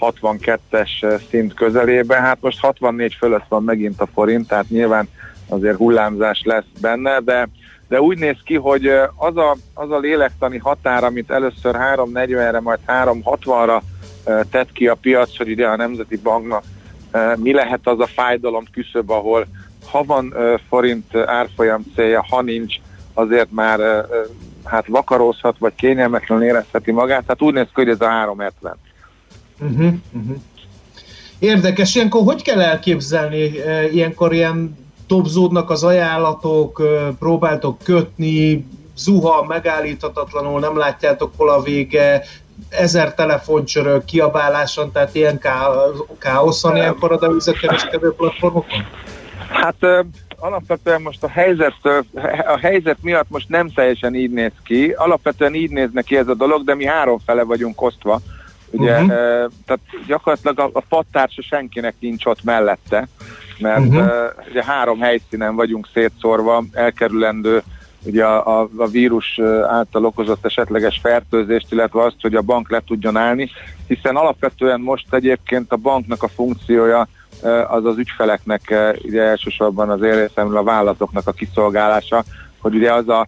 362-es szint közelébe, hát most 64 fölött van megint a forint, tehát nyilván azért hullámzás lesz benne, de, de úgy néz ki, hogy az a, az a lélektani határ, amit először 340-re, majd 360-ra tett ki a piac, hogy ide a Nemzeti Banknak mi lehet az a fájdalom küszöb, ahol ha van forint árfolyam célja, ha nincs, azért már hát vakarózhat, vagy kényelmetlen érezheti magát. Hát úgy néz ki, hogy ez a 370. Uh-huh, uh-huh. Érdekes, ilyenkor hogy kell elképzelni? Ilyenkor ilyen topzódnak az ajánlatok, próbáltok kötni, zuha megállíthatatlanul, nem látjátok hol a vége, ezer telefoncsörök, kiabáláson, tehát ilyen káoszon ilyenkor a devizatkereskedő platformokon? Hát alapvetően most a helyzet, a helyzet miatt most nem teljesen így néz ki. Alapvetően így néz ki ez a dolog, de mi három fele vagyunk osztva. Ugye, uh-huh. tehát gyakorlatilag a, a pattársa senkinek nincs ott mellette mert uh-huh. uh, ugye három helyszínen vagyunk szétszórva, elkerülendő ugye a, a, a vírus által okozott esetleges fertőzést, illetve azt, hogy a bank le tudjon állni, hiszen alapvetően most egyébként a banknak a funkciója az az ügyfeleknek, ugye elsősorban az érészemről a vállalatoknak a kiszolgálása, hogy ugye az a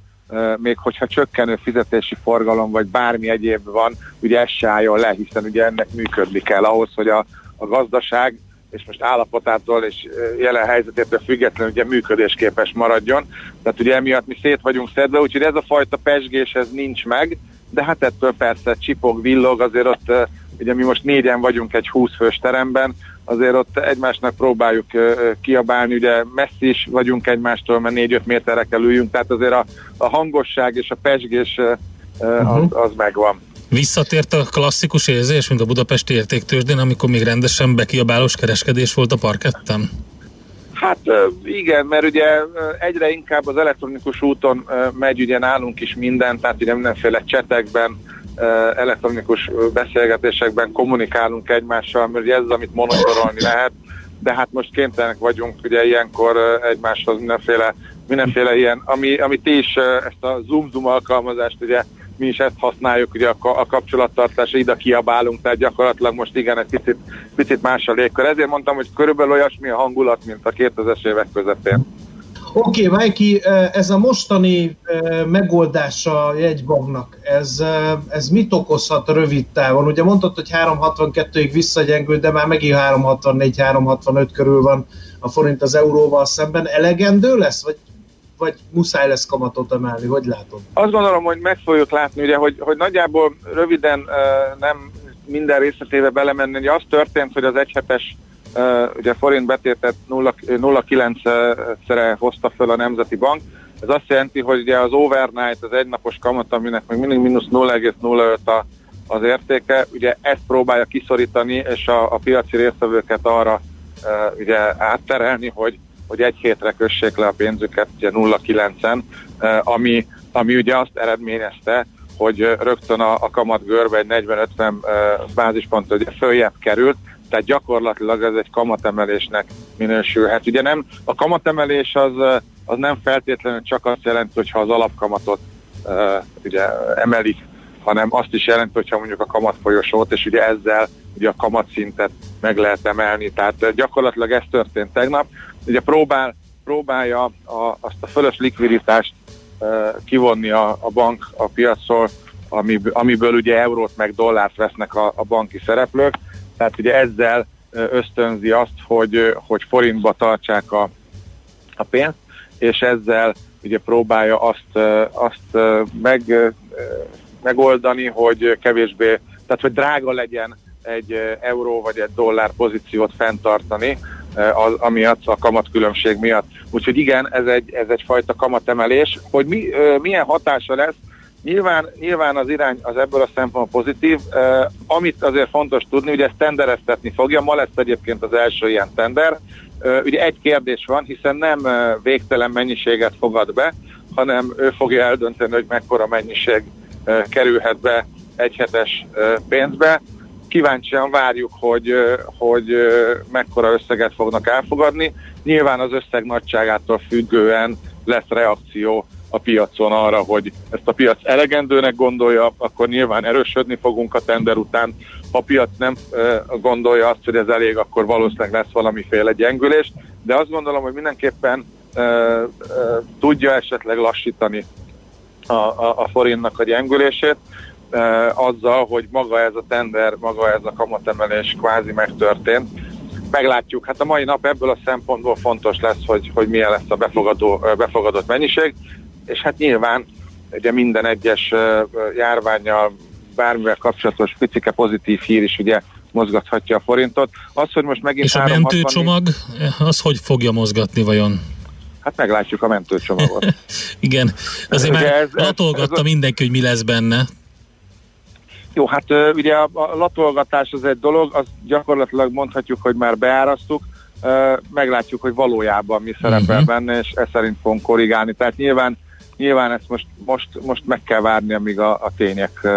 még hogyha csökkenő fizetési forgalom vagy bármi egyéb van, ugye ez se álljon le, hiszen ugye ennek működni kell ahhoz, hogy a, a gazdaság és most állapotától és jelen helyzetétől függetlenül ugye működésképes maradjon. Tehát ugye emiatt mi szét vagyunk szedve, úgyhogy ez a fajta pesgés ez nincs meg, de hát ettől persze csipog, villog, azért ott ugye mi most négyen vagyunk egy 20 fős teremben, azért ott egymásnak próbáljuk kiabálni, ugye messzi is vagyunk egymástól, mert 4-5 méterre kell üljünk, tehát azért a, a hangosság és a pesgés az, az megvan. Visszatért a klasszikus érzés, mint a budapesti értéktősdén, amikor még rendesen bekiabálós kereskedés volt a parketten? Hát igen, mert ugye egyre inkább az elektronikus úton megy ugye nálunk is minden, tehát ugye mindenféle csetekben, elektronikus beszélgetésekben kommunikálunk egymással, mert ez az, amit monitorolni lehet, de hát most kénytelenek vagyunk ugye ilyenkor egymáshoz mindenféle, mindenféle ilyen, ami, ami ti is ezt a Zoom-Zoom alkalmazást ugye mi is ezt használjuk, ugye a, kapcsolattartásra ide kiabálunk, tehát gyakorlatilag most igen, egy picit, picit más a légkör. Ezért mondtam, hogy körülbelül olyasmi a hangulat, mint a 2000-es évek közepén. Oké, okay, Mikey, ez a mostani megoldása a jegybanknak, ez, ez mit okozhat rövid távon? Ugye mondtad, hogy 362-ig visszagyengül, de már megint 364-365 körül van a forint az euróval szemben. Elegendő lesz, vagy, vagy muszáj lesz kamatot emelni? Hogy látod? Azt gondolom, hogy meg fogjuk látni, ugye, hogy, hogy nagyjából röviden nem minden részletébe belemenni. Ugye az történt, hogy az egyhetes ugye forint betétet 0,9-szere hozta föl a Nemzeti Bank. Ez azt jelenti, hogy ugye az overnight, az egynapos kamat, aminek még mindig mínusz 0,05 a, az értéke, ugye ezt próbálja kiszorítani, és a, a piaci résztvevőket arra uh, ugye átterelni, hogy, hogy egy hétre kössék le a pénzüket ugye 0,9-en, uh, ami, ami ugye azt eredményezte, hogy rögtön a, a kamat görbe egy 40-50 uh, bázispontot ugye följebb került, tehát gyakorlatilag ez egy kamatemelésnek minősülhet. Ugye nem, a kamatemelés az, az nem feltétlenül csak azt jelenti, hogyha az alapkamatot uh, ugye emelik, hanem azt is jelenti, hogyha mondjuk a kamatfolyosót, és ugye ezzel ugye a kamatszintet meg lehet emelni. Tehát gyakorlatilag ez történt tegnap. Ugye próbál, próbálja a, azt a fölös likviditást uh, kivonni a, a bank a piacról, amiből, amiből ugye eurót meg dollárt vesznek a, a banki szereplők tehát ugye ezzel ösztönzi azt, hogy, hogy forintba tartsák a, a pénzt, és ezzel ugye próbálja azt, azt meg, megoldani, hogy kevésbé, tehát hogy drága legyen egy euró vagy egy dollár pozíciót fenntartani, az, amiatt a kamatkülönbség miatt. Úgyhogy igen, ez egy, ez egyfajta kamatemelés. Hogy mi, milyen hatása lesz, Nyilván, nyilván az irány az ebből a szempontból pozitív. Uh, amit azért fontos tudni, hogy ezt tendereztetni fogja, ma lesz egyébként az első ilyen tender. Uh, ugye egy kérdés van, hiszen nem uh, végtelen mennyiséget fogad be, hanem ő fogja eldönteni, hogy mekkora mennyiség uh, kerülhet be egy hetes uh, pénzbe. Kíváncsian várjuk, hogy, uh, hogy uh, mekkora összeget fognak elfogadni. Nyilván az összeg nagyságától függően lesz reakció a piacon arra, hogy ezt a piac elegendőnek gondolja, akkor nyilván erősödni fogunk a tender után. Ha a piac nem gondolja azt, hogy ez elég, akkor valószínűleg lesz valamiféle gyengülés, de azt gondolom, hogy mindenképpen tudja esetleg lassítani a, a, a forintnak a gyengülését, azzal, hogy maga ez a tender, maga ez a kamatemelés kvázi megtörtént. Meglátjuk, hát a mai nap ebből a szempontból fontos lesz, hogy, hogy milyen lesz a befogadó, befogadott mennyiség és hát nyilván ugye minden egyes járványjal bármivel kapcsolatos picike pozitív hír is ugye mozgathatja a forintot. Az, hogy most megint És a mentőcsomag, az hogy fogja mozgatni vajon? Hát meglátjuk a mentőcsomagot. *laughs* Igen, azért ugye már ez, latolgatta ez, mindenki, hogy mi lesz benne. Jó, hát ugye a, a latolgatás az egy dolog, az gyakorlatilag mondhatjuk, hogy már beárasztuk, meglátjuk, hogy valójában mi szerepel uh-huh. benne, és ez szerint fogunk korrigálni. Tehát nyilván nyilván ezt most, most, most meg kell várni, amíg a, a tények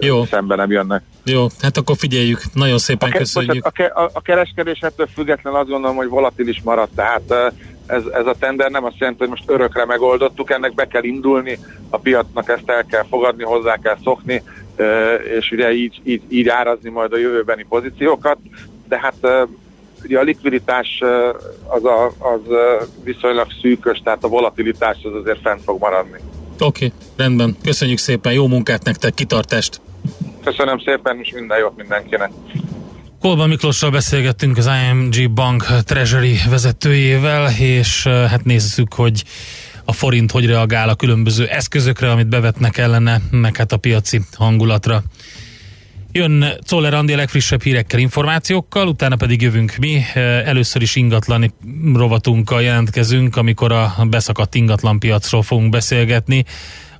Jó. szembe nem jönnek. Jó, hát akkor figyeljük. Nagyon szépen a ke- köszönjük. A, a, a kereskedés ettől független azt gondolom, hogy volatilis maradt, tehát ez, ez a tender nem azt jelenti, hogy most örökre megoldottuk, ennek be kell indulni, a piacnak ezt el kell fogadni, hozzá kell szokni, és ugye így, így, így árazni majd a jövőbeni pozíciókat, de hát ugye a likviditás az, a, az viszonylag szűkös, tehát a volatilitás az azért fent fog maradni. Oké, okay, rendben. Köszönjük szépen, jó munkát nektek, kitartást! Köszönöm szépen, és minden jót mindenkinek! Kolba Miklossal beszélgettünk az IMG Bank Treasury vezetőjével, és hát nézzük, hogy a forint hogy reagál a különböző eszközökre, amit bevetnek ellene, meg hát a piaci hangulatra. Jön Czoller Andi a legfrissebb hírekkel, információkkal, utána pedig jövünk mi. Először is ingatlani rovatunkkal jelentkezünk, amikor a beszakadt ingatlan piacról fogunk beszélgetni.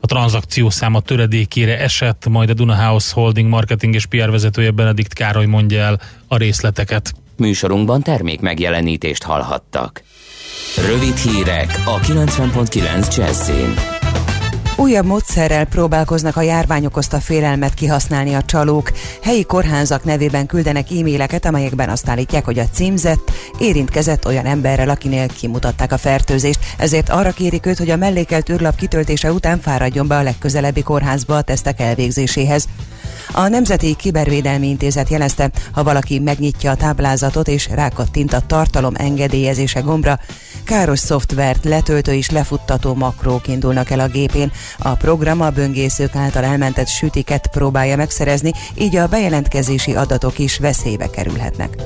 A tranzakció száma töredékére esett, majd a Duna House Holding marketing és PR vezetője Benedikt Károly mondja el a részleteket. Műsorunkban termék megjelenítést hallhattak. Rövid hírek a 90.9 Jazzin. Újabb módszerrel próbálkoznak a járvány okozta félelmet kihasználni a csalók. Helyi kórházak nevében küldenek e-maileket, amelyekben azt állítják, hogy a címzett érintkezett olyan emberrel, akinél kimutatták a fertőzést. Ezért arra kérik őt, hogy a mellékelt űrlap kitöltése után fáradjon be a legközelebbi kórházba a tesztek elvégzéséhez. A Nemzeti Kibervédelmi Intézet jelezte, ha valaki megnyitja a táblázatot és rákattint a tartalom engedélyezése gombra, káros szoftvert, letöltő és lefuttató makrók indulnak el a gépén. A program a böngészők által elmentett sütiket próbálja megszerezni, így a bejelentkezési adatok is veszélybe kerülhetnek.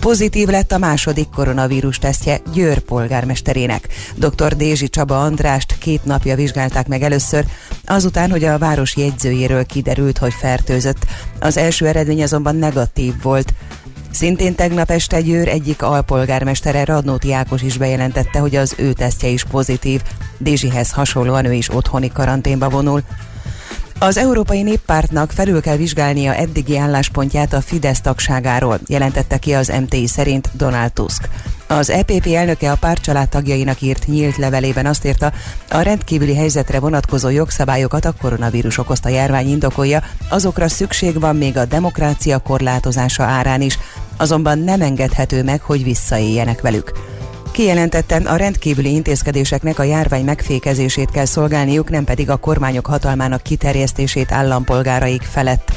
Pozitív lett a második koronavírus tesztje Győr polgármesterének. Dr. Dézsi Csaba Andrást két napja vizsgálták meg először, azután, hogy a város jegyzőjéről kiderült, hogy fertőzött. Az első eredmény azonban negatív volt. Szintén tegnap este Győr egyik alpolgármestere Radnóti Ákos is bejelentette, hogy az ő tesztje is pozitív. Dézsihez hasonlóan ő is otthoni karanténba vonul. Az Európai Néppártnak felül kell vizsgálnia eddigi álláspontját a Fidesz tagságáról, jelentette ki az MTI szerint Donald Tusk. Az EPP elnöke a párt családtagjainak írt nyílt levelében azt írta, a rendkívüli helyzetre vonatkozó jogszabályokat a koronavírus okozta járvány indokolja, azokra szükség van még a demokrácia korlátozása árán is, azonban nem engedhető meg, hogy visszaéljenek velük. Kijelentettem, a rendkívüli intézkedéseknek a járvány megfékezését kell szolgálniuk, nem pedig a kormányok hatalmának kiterjesztését állampolgáraik felett.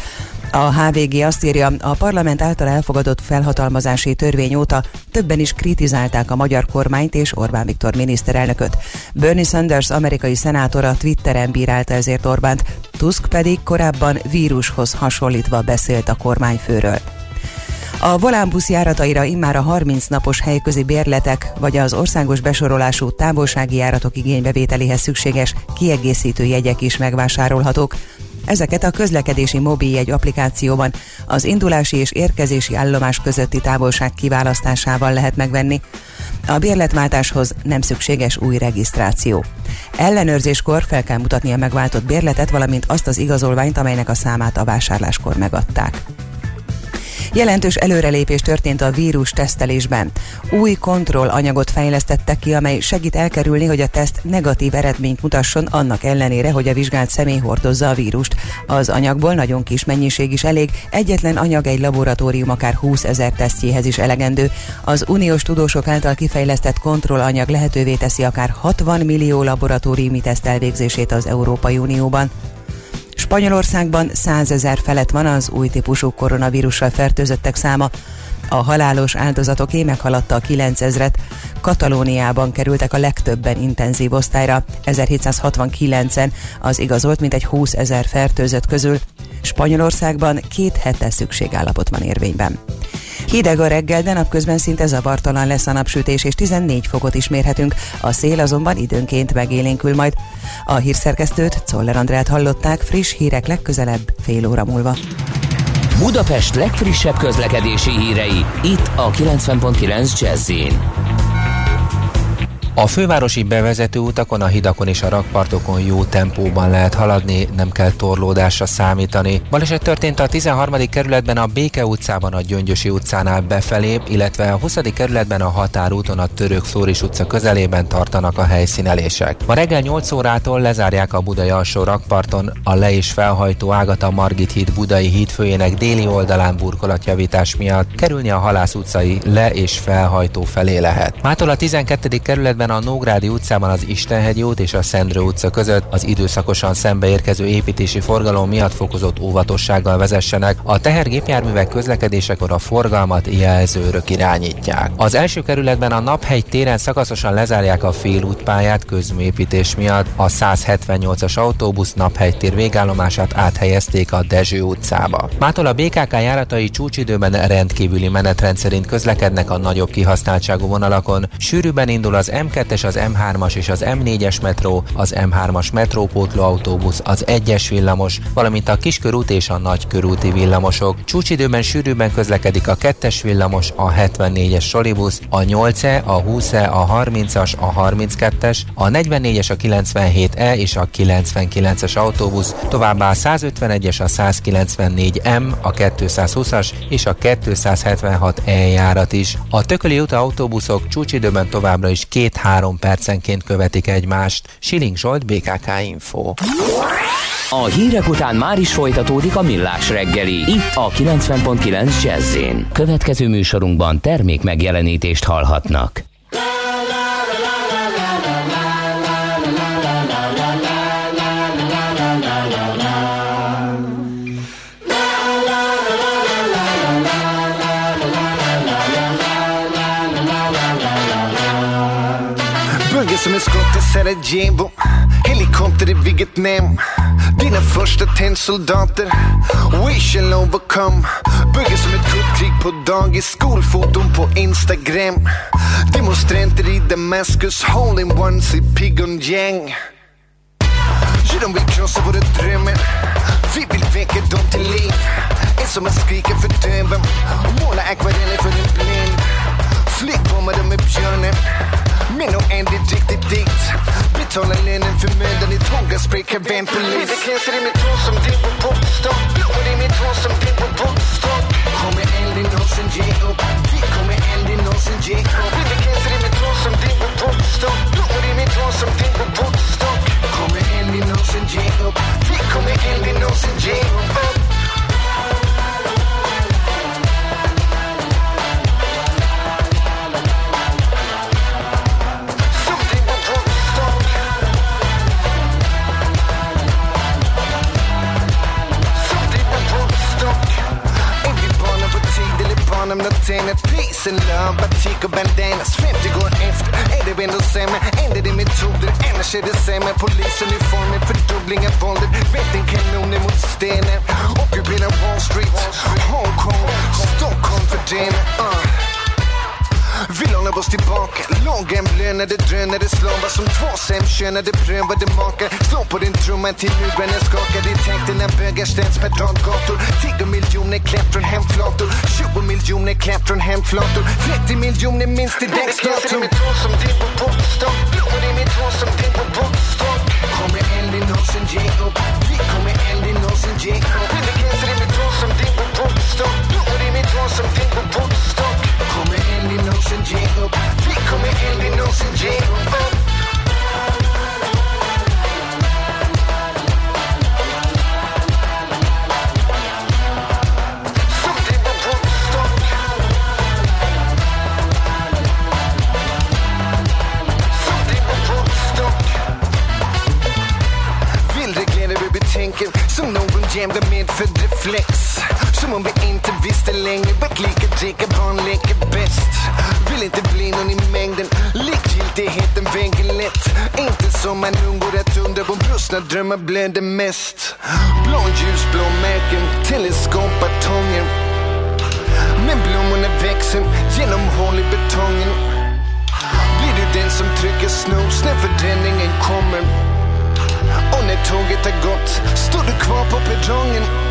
A HVG azt írja, a parlament által elfogadott felhatalmazási törvény óta többen is kritizálták a magyar kormányt és Orbán Viktor miniszterelnököt. Bernie Sanders amerikai szenátora Twitteren bírálta ezért Orbánt, Tusk pedig korábban vírushoz hasonlítva beszélt a kormányfőről. A volánbusz járataira immár a 30 napos helyközi bérletek vagy az országos besorolású távolsági járatok igénybevételéhez szükséges kiegészítő jegyek is megvásárolhatók. Ezeket a közlekedési mobiljegy applikációban az indulási és érkezési állomás közötti távolság kiválasztásával lehet megvenni. A bérletváltáshoz nem szükséges új regisztráció. Ellenőrzéskor fel kell mutatni a megváltott bérletet, valamint azt az igazolványt, amelynek a számát a vásárláskor megadták. Jelentős előrelépés történt a vírus tesztelésben. Új kontrollanyagot fejlesztettek ki, amely segít elkerülni, hogy a teszt negatív eredményt mutasson annak ellenére, hogy a vizsgált személy hordozza a vírust. Az anyagból nagyon kis mennyiség is elég, egyetlen anyag egy laboratórium akár 20 ezer tesztjéhez is elegendő. Az uniós tudósok által kifejlesztett kontrollanyag lehetővé teszi akár 60 millió laboratóriumi teszt elvégzését az Európai Unióban. Spanyolországban 100 ezer felett van az új típusú koronavírussal fertőzöttek száma. A halálos áldozatoké meghaladta a 9000-et. Katalóniában kerültek a legtöbben intenzív osztályra, 1769-en az igazolt mintegy 20 ezer fertőzött közül. Spanyolországban két hete szükségállapot van érvényben. Hideg a reggel, de napközben szinte zavartalan lesz a napsütés, és 14 fokot is mérhetünk. A szél azonban időnként megélénkül majd. A hírszerkesztőt, Czoller Andrát hallották, friss hírek legközelebb fél óra múlva. Budapest legfrissebb közlekedési hírei, itt a 90.9 jazz a fővárosi bevezető utakon, a hidakon és a rakpartokon jó tempóban lehet haladni, nem kell torlódásra számítani. Baleset történt a 13. kerületben a Béke utcában a Gyöngyösi utcánál befelé, illetve a 20. kerületben a Határúton a Török Flóris utca közelében tartanak a helyszínelések. Ma reggel 8 órától lezárják a Budai alsó rakparton a le- és felhajtó ágat a Margit híd Budai hídfőjének déli oldalán burkolatjavítás miatt kerülni a Halász utcai le- és felhajtó felé lehet. Mától a 12. kerületben a Nógrádi utcában az Istenhegy út és a Szendrő utca között az időszakosan szembeérkező építési forgalom miatt fokozott óvatossággal vezessenek. A tehergépjárművek közlekedésekor a forgalmat jelzőrök irányítják. Az első kerületben a Naphegy téren szakaszosan lezárják a félútpályát közműépítés miatt. A 178-as autóbusz Naphegy tér végállomását áthelyezték a Dezső utcába. Mától a BKK járatai csúcsidőben rendkívüli menetrend szerint közlekednek a nagyobb kihasználtságú vonalakon. Sűrűben indul az m 2 az M3-as és az M4-es metró, az M3-as metrópótló autóbusz, az 1-es villamos, valamint a kiskörút és a nagykörúti villamosok. Csúcsidőben sűrűbben közlekedik a 2-es villamos, a 74-es solibusz, a 8-e, a 20-e, a 30-as, a 32-es, a 44-es, a 97-e és a 99-es autóbusz, továbbá a 151-es, a 194M, a 220-as és a 276E járat is. A Tököli út autóbuszok csúcsidőben továbbra is két-három percenként követik egymást. Siling Zsolt, BKK Info. A hírek után már is folytatódik a millás reggeli. Itt a 90.9 jazz Következő műsorunkban termék megjelenítést hallhatnak. Sarajevo Helikopter i Vietnam Dina första tennsoldater. We shall overcome. Bygger som ett kuppkrig på dagis. Skolfoton på Instagram. Demonstranter i Damaskus. Hole-in-ones i Pyongyang Ja, de vill krossa våra drömmar. Vi vill väcka dem till liv. En som att skrika för döven. Måla akvareller för en blind. Flygbombade med björnen. Men nog är det riktigt dit. Betala lönen för mödan i tågaspray kan polis Vita kläder i mitt hår som din på popstock Blommor i mitt hår som din på popstock Kommer aldrig någonsin ge upp. Vi kommer aldrig någonsin ge upp. Vita kläder i mitt hår som din på popstock Blommor i mitt hår som din på popstock Kommer aldrig någonsin ge upp. Vi kommer aldrig någonsin ge upp barnen latinat Peace and love, batik och bandanas. 50 går efter, är det ändå sämre? Ändrar det metoder, annars är det sämre. Polisuniformer, fördubbling av våldet. Bettingkanoner mot stenen. Ockuperar Wall Street, Hongkong, Stockholm för den uh. Vill hålla oss tillbaka Lågämblönade drönare slavar som två sämkönade prövade makar Slå på din trumma till muren skakar I tänkterna bögar ställs per radgator 10 miljoner klämt från hemflator. 20 miljoner klämt från hemflator. 30 miljoner minst i dagsdatum. Mitt hår som din på popstock Blommor i mitt hår som din på popstock Kommer aldrig någonsin ge upp Vi kommer aldrig någonsin ge upp Vintergränser i mitt hår som din på popstock Blommor i mitt hår som din på popstock in não se endinho. Fica com ele, não se endinho. Vuxna drömmar blev drömmar blöder mest. Blå ljusblå märken Teleskopbatonger Men blommorna växer genom hål i betongen. Blir du den som trycker snooze när förändringen kommer? Och när tåget har gått står du kvar på perrongen.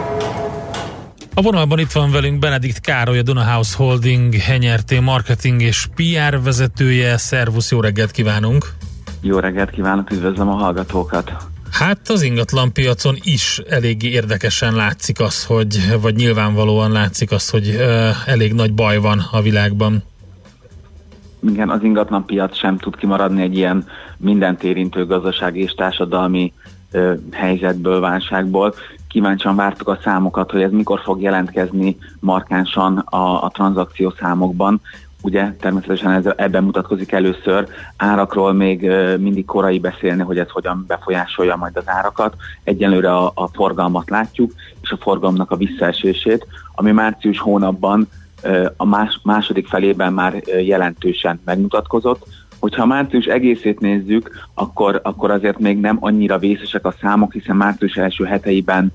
A vonalban itt van velünk Benedikt Károly, a Duna House Holding Henyerté marketing és PR vezetője. Szervusz, jó reggelt kívánunk! Jó reggelt kívánok, üdvözlöm a hallgatókat! Hát az ingatlan piacon is eléggé érdekesen látszik az, hogy, vagy nyilvánvalóan látszik az, hogy ö, elég nagy baj van a világban. Igen, az ingatlan piac sem tud kimaradni egy ilyen mindent érintő gazdasági és társadalmi helyzetből, válságból. Kíváncsian vártuk a számokat, hogy ez mikor fog jelentkezni markánsan a, a tranzakció számokban. Ugye természetesen ez, ebben mutatkozik először. Árakról még mindig korai beszélni, hogy ez hogyan befolyásolja majd az árakat. Egyelőre a, a forgalmat látjuk, és a forgalomnak a visszaesését, ami március hónapban a más, második felében már jelentősen megmutatkozott. Hogyha március egészét nézzük, akkor, akkor azért még nem annyira vészesek a számok, hiszen március első heteiben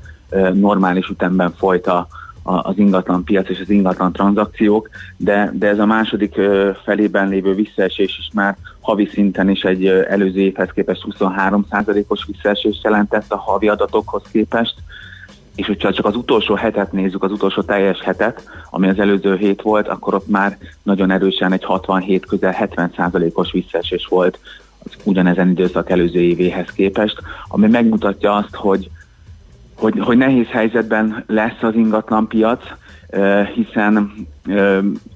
normális ütemben folyt a, az ingatlan piac és az ingatlan tranzakciók, de, de ez a második felében lévő visszaesés is már havi szinten is egy előző évhez képest 23%-os visszaesést jelentett a havi adatokhoz képest, és hogyha csak az utolsó hetet nézzük, az utolsó teljes hetet, ami az előző hét volt, akkor ott már nagyon erősen egy 67 közel 70 os visszaesés volt az ugyanezen időszak előző évéhez képest, ami megmutatja azt, hogy, hogy, hogy nehéz helyzetben lesz az ingatlan piac, hiszen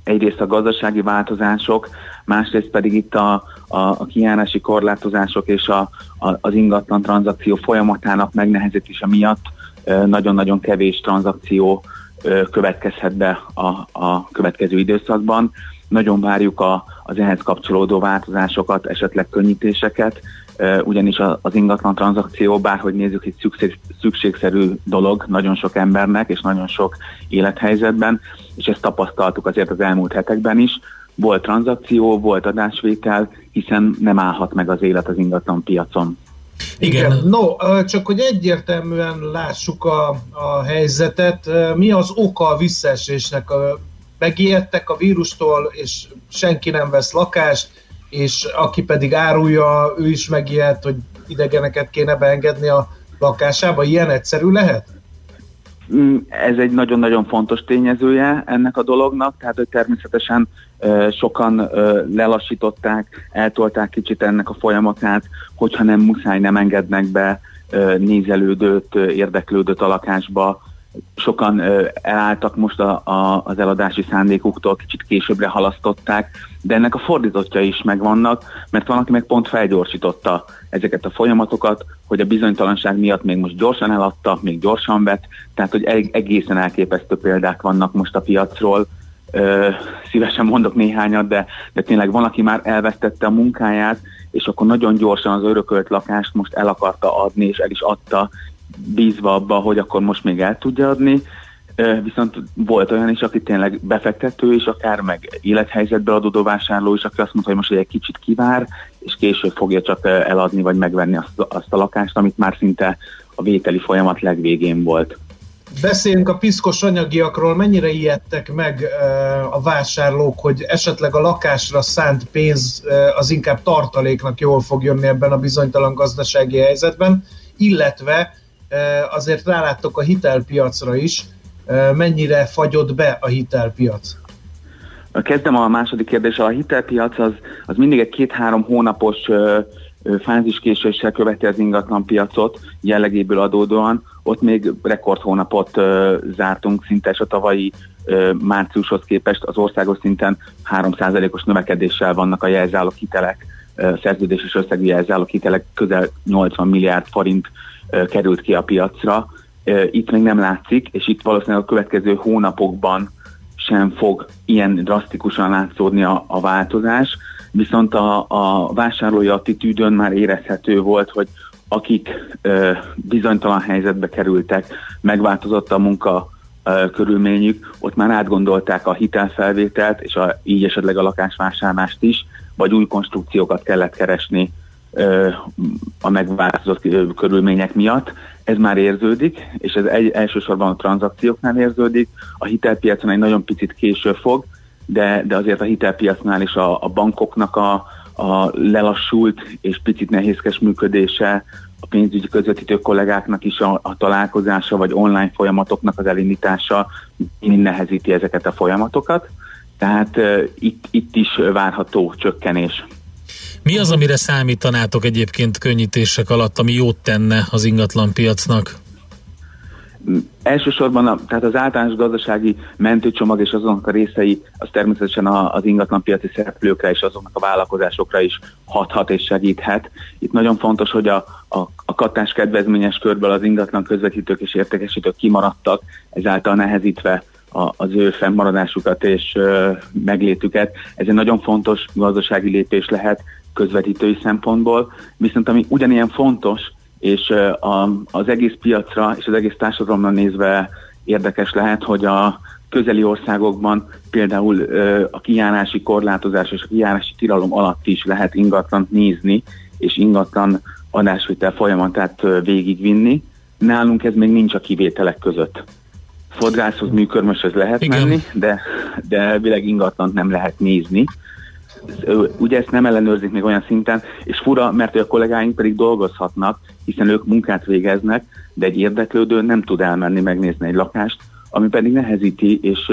egyrészt a gazdasági változások, másrészt pedig itt a, a, a kijárási korlátozások és a, a, az ingatlan tranzakció folyamatának megnehezítése miatt nagyon-nagyon kevés tranzakció következhet be a, a következő időszakban. Nagyon várjuk a, az ehhez kapcsolódó változásokat, esetleg könnyítéseket, ugyanis az ingatlan tranzakció, bárhogy nézzük, egy szükség, szükségszerű dolog nagyon sok embernek és nagyon sok élethelyzetben, és ezt tapasztaltuk azért az elmúlt hetekben is. Volt tranzakció, volt adásvétel, hiszen nem állhat meg az élet az ingatlan piacon. Igen. Igen. No, csak hogy egyértelműen lássuk a, a helyzetet, mi az oka a visszaesésnek? Megijedtek a vírustól, és senki nem vesz lakást, és aki pedig árulja, ő is megijedt, hogy idegeneket kéne beengedni a lakásába. Ilyen egyszerű lehet? Mm, ez egy nagyon-nagyon fontos tényezője ennek a dolognak, tehát hogy természetesen sokan lelassították, eltolták kicsit ennek a folyamatát, hogyha nem muszáj, nem engednek be nézelődőt, érdeklődőt a lakásba, sokan elálltak most a, a, az eladási szándékuktól, kicsit későbbre halasztották, de ennek a fordítottja is megvannak, mert van, aki meg pont felgyorsította ezeket a folyamatokat, hogy a bizonytalanság miatt még most gyorsan eladta, még gyorsan vett, tehát hogy egészen elképesztő példák vannak most a piacról, Szívesen mondok néhányat, de, de tényleg van, aki már elvesztette a munkáját, és akkor nagyon gyorsan az örökölt lakást most el akarta adni, és el is adta, bízva abba, hogy akkor most még el tudja adni, viszont volt olyan is, aki tényleg befektető, és akár meg élethelyzetbe adódó vásárló is, aki azt mondta, hogy most egy kicsit kivár, és később fogja csak eladni, vagy megvenni azt, azt a lakást, amit már szinte a vételi folyamat legvégén volt. Beszéljünk a piszkos anyagiakról, mennyire ijedtek meg a vásárlók, hogy esetleg a lakásra szánt pénz az inkább tartaléknak jól fog jönni ebben a bizonytalan gazdasági helyzetben, illetve azért ráláttok a hitelpiacra is, mennyire fagyott be a hitelpiac? Kezdem a második kérdéssel. A hitelpiac az, az mindig egy két-három hónapos fáziskéséssel követi az ingatlan piacot jellegéből adódóan. Ott még rekordhónapot ö, zártunk szinte, a tavalyi ö, márciushoz képest az országos szinten 3%-os növekedéssel vannak a jelzálók hitelek, ö, szerződéses összegű jelzálók hitelek, közel 80 milliárd forint került ki a piacra. Itt még nem látszik, és itt valószínűleg a következő hónapokban sem fog ilyen drasztikusan látszódni a, a változás, viszont a, a vásárlói attitűdön már érezhető volt, hogy akik ö, bizonytalan helyzetbe kerültek, megváltozott a munka ö, körülményük, ott már átgondolták a hitelfelvételt, és a, így esetleg a lakásvásárlást is, vagy új konstrukciókat kellett keresni a megváltozott körülmények miatt. Ez már érződik, és ez egy, elsősorban a tranzakcióknál érződik. A hitelpiacon egy nagyon picit később fog, de, de azért a hitelpiacnál is a, a bankoknak a, a lelassult és picit nehézkes működése, a pénzügyi közvetítő kollégáknak is a, a találkozása, vagy online folyamatoknak az elindítása mind nehezíti ezeket a folyamatokat. Tehát uh, itt, itt is várható csökkenés. Mi az, amire számítanátok egyébként könnyítések alatt, ami jót tenne az ingatlan piacnak? Elsősorban a, tehát az általános gazdasági mentőcsomag és azonnak a részei az természetesen az ingatlan piaci szereplőkre és azoknak a vállalkozásokra is hathat és segíthet. Itt nagyon fontos, hogy a, a, a katás kedvezményes körből az ingatlan közvetítők és értékesítők kimaradtak, ezáltal nehezítve a, az ő fennmaradásukat és ö, meglétüket. Ez egy nagyon fontos gazdasági lépés lehet, közvetítői szempontból, viszont ami ugyanilyen fontos, és a, az egész piacra és az egész társadalomra nézve érdekes lehet, hogy a közeli országokban például a kijárási korlátozás és a kijárási tilalom alatt is lehet ingatlan nézni, és ingatlan adásvitel folyamatát végigvinni. Nálunk ez még nincs a kivételek között. Fodrászhoz, műkörmöshöz lehet Igen. menni, de, de elvileg ingatlant nem lehet nézni. Ugye ezt nem ellenőrzik még olyan szinten, és fura, mert a kollégáink pedig dolgozhatnak, hiszen ők munkát végeznek, de egy érdeklődő nem tud elmenni megnézni egy lakást, ami pedig nehezíti, és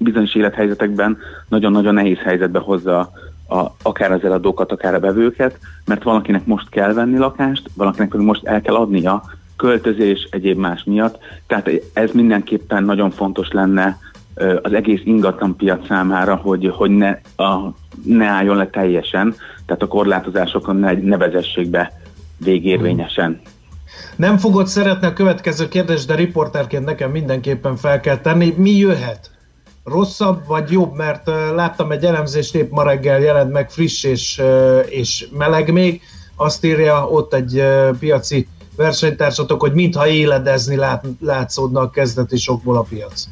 bizonyos élethelyzetekben nagyon-nagyon nehéz helyzetbe hozza a, akár az eladókat, akár a bevőket, mert valakinek most kell venni lakást, valakinek pedig most el kell adnia költözés, egyéb más miatt. Tehát ez mindenképpen nagyon fontos lenne az egész ingatlan piac számára, hogy, hogy ne, a, ne álljon le teljesen, tehát a korlátozásokon ne, ne vezessék be végérvényesen. Nem fogod szeretni a következő kérdést, de riporterként nekem mindenképpen fel kell tenni. Mi jöhet? Rosszabb vagy jobb? Mert láttam egy elemzést, épp ma reggel jelent meg friss és, és meleg még. Azt írja ott egy piaci versenytársatok, hogy mintha éledezni lát, látszódna a kezdeti sokból a piac.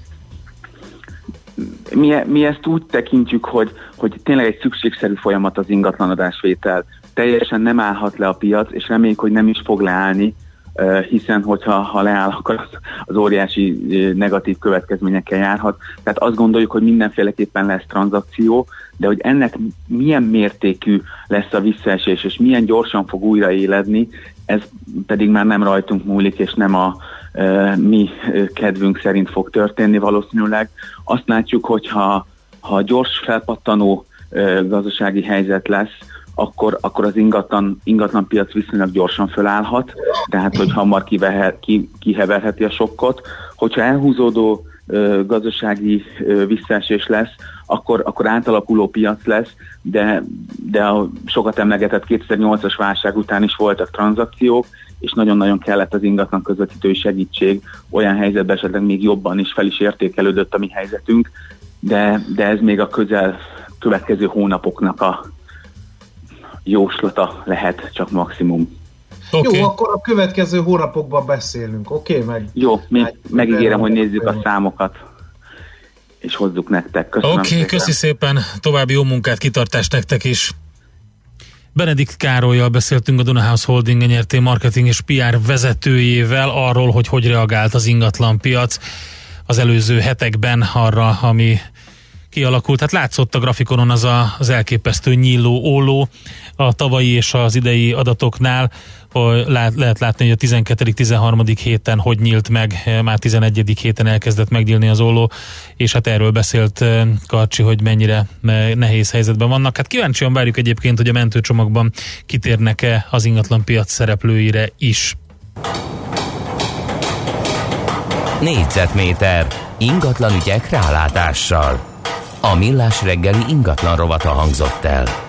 Mi, mi ezt úgy tekintjük, hogy, hogy tényleg egy szükségszerű folyamat az ingatlanadásvétel. Teljesen nem állhat le a piac, és reméljük, hogy nem is fog leállni, hiszen hogyha ha leáll, akkor az, az óriási negatív következményekkel járhat. Tehát azt gondoljuk, hogy mindenféleképpen lesz tranzakció, de hogy ennek milyen mértékű lesz a visszaesés, és milyen gyorsan fog újraéledni, ez pedig már nem rajtunk múlik, és nem a mi kedvünk szerint fog történni valószínűleg. Azt látjuk, hogy ha, gyors felpattanó gazdasági helyzet lesz, akkor, akkor az ingatlan, ingatlan piac viszonylag gyorsan fölállhat, tehát hogy hamar kivehe, ki, kiheverheti a sokkot. Hogyha elhúzódó ö, gazdasági ö, visszaesés lesz, akkor, akkor átalakuló piac lesz, de, de a sokat emlegetett 2008-as válság után is voltak tranzakciók, és nagyon-nagyon kellett az ingatlan közvetítői segítség, olyan helyzetben esetleg még jobban is fel is értékelődött a mi helyzetünk, de, de ez még a közel következő hónapoknak a jóslata lehet csak maximum. Okay. Jó, akkor a következő hónapokban beszélünk, oké? Okay? Meg, Jó, még megígérem, hogy nézzük a számokat, és hozzuk nektek. Köszönöm Oké, okay, köszi szépen, további jó munkát, kitartást nektek is. Benedikt Károlyjal beszéltünk a Dunahouse Holding nyerté marketing és PR vezetőjével arról, hogy hogy reagált az ingatlan piac az előző hetekben arra, ami kialakult. Hát látszott a grafikonon az a, az elképesztő nyíló óló a tavalyi és az idei adatoknál, lát, lehet látni, hogy a 12.-13. héten hogy nyílt meg, már 11. héten elkezdett megnyílni az óló, és hát erről beszélt Karcsi, hogy mennyire nehéz helyzetben vannak. Hát kíváncsian várjuk egyébként, hogy a mentőcsomagban kitérnek-e az ingatlan piac szereplőire is. Négyzetméter ingatlan ügyek rálátással. A millás reggeli ingatlan rovata hangzott el.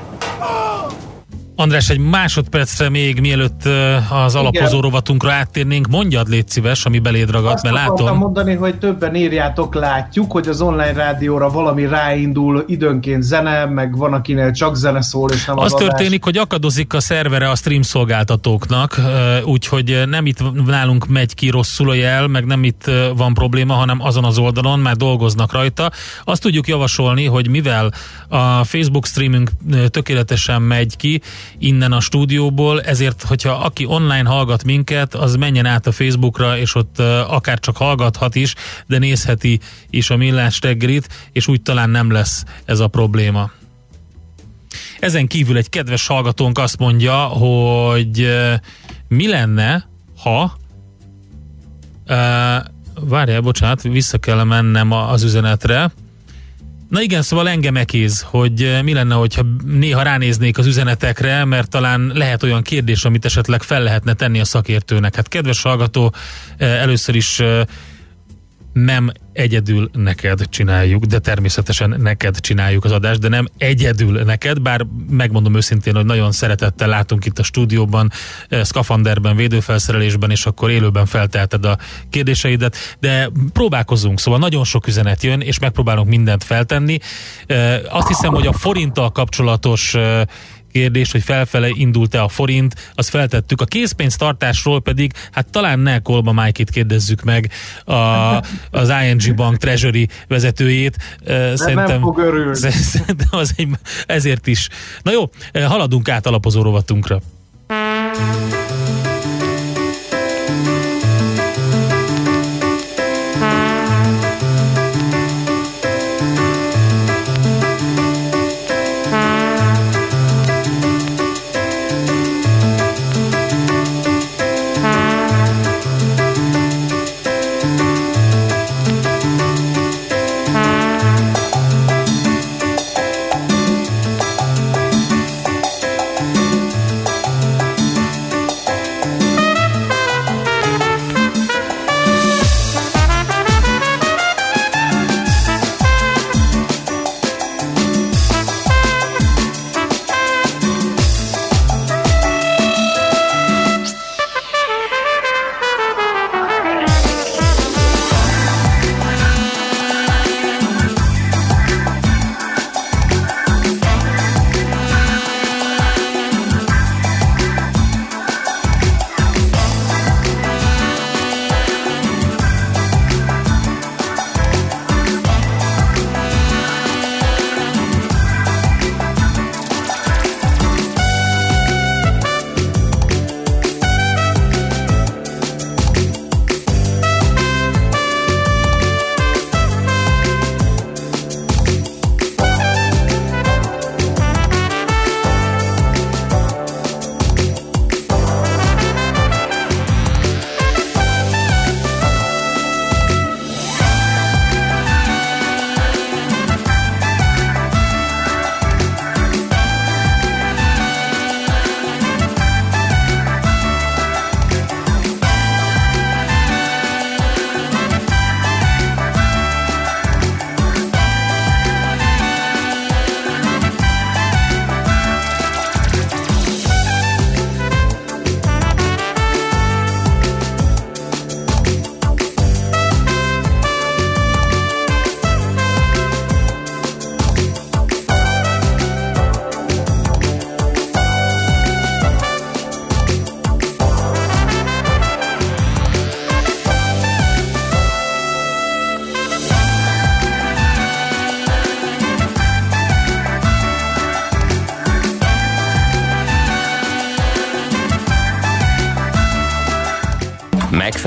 András, egy másodpercre még mielőtt az alapozó Igen. rovatunkra áttérnénk, mondjad légy szíves, ami beléd ragadt, mert látom. Azt mondani, hogy többen írjátok, látjuk, hogy az online rádióra valami ráindul, időnként zene, meg van akinél csak zene szól, és nem az, az történik, hogy akadozik a szervere a stream szolgáltatóknak, úgyhogy nem itt nálunk megy ki rosszul a jel, meg nem itt van probléma, hanem azon az oldalon már dolgoznak rajta. Azt tudjuk javasolni, hogy mivel a Facebook streamünk tökéletesen megy ki, innen a stúdióból, ezért, hogyha aki online hallgat minket, az menjen át a Facebookra, és ott akár csak hallgathat is, de nézheti is a millás reggelit, és úgy talán nem lesz ez a probléma. Ezen kívül egy kedves hallgatónk azt mondja, hogy mi lenne, ha várjál, bocsánat, vissza kell mennem az üzenetre, Na igen, szóval engem ekéz, hogy mi lenne, hogyha néha ránéznék az üzenetekre, mert talán lehet olyan kérdés, amit esetleg fel lehetne tenni a szakértőnek. Hát kedves hallgató, először is nem egyedül neked csináljuk, de természetesen neked csináljuk az adást, de nem egyedül neked, bár megmondom őszintén, hogy nagyon szeretettel látunk itt a stúdióban, szkafanderben, védőfelszerelésben, és akkor élőben feltelted a kérdéseidet, de próbálkozunk, szóval nagyon sok üzenet jön, és megpróbálunk mindent feltenni. Azt hiszem, hogy a forinttal kapcsolatos kérdés, hogy felfele indult-e a forint, azt feltettük. A készpénztartásról pedig, hát talán ne Kolba Mike-it kérdezzük meg a, az ING Bank Treasury vezetőjét. Szerintem, nem fog örülni. *laughs* Szerintem az egy, ezért is. Na jó, haladunk át alapozó rovatunkra.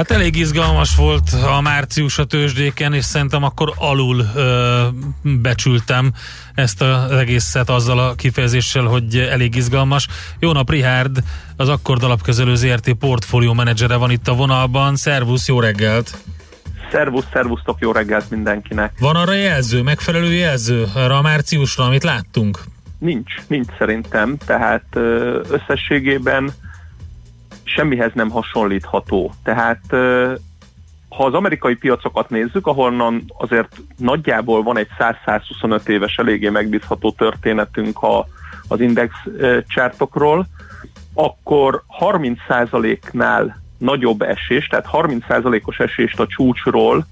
Hát elég izgalmas volt a március a tőzsdéken, és szerintem akkor alul ö, becsültem ezt az egészet azzal a kifejezéssel, hogy elég izgalmas. Jó nap, Rihárd, az Akkord Alapkezelő ZRT portfólió menedzsere van itt a vonalban. Szervusz, jó reggelt! Szervusz, szervusztok, jó reggelt mindenkinek! Van arra jelző, megfelelő jelző arra a márciusra, amit láttunk? Nincs, nincs szerintem, tehát összességében semmihez nem hasonlítható. Tehát ha az amerikai piacokat nézzük, ahonnan azért nagyjából van egy 100-125 éves eléggé megbízható történetünk a, az index csártokról, akkor 30%-nál nagyobb esés, tehát 30%-os esést a csúcsról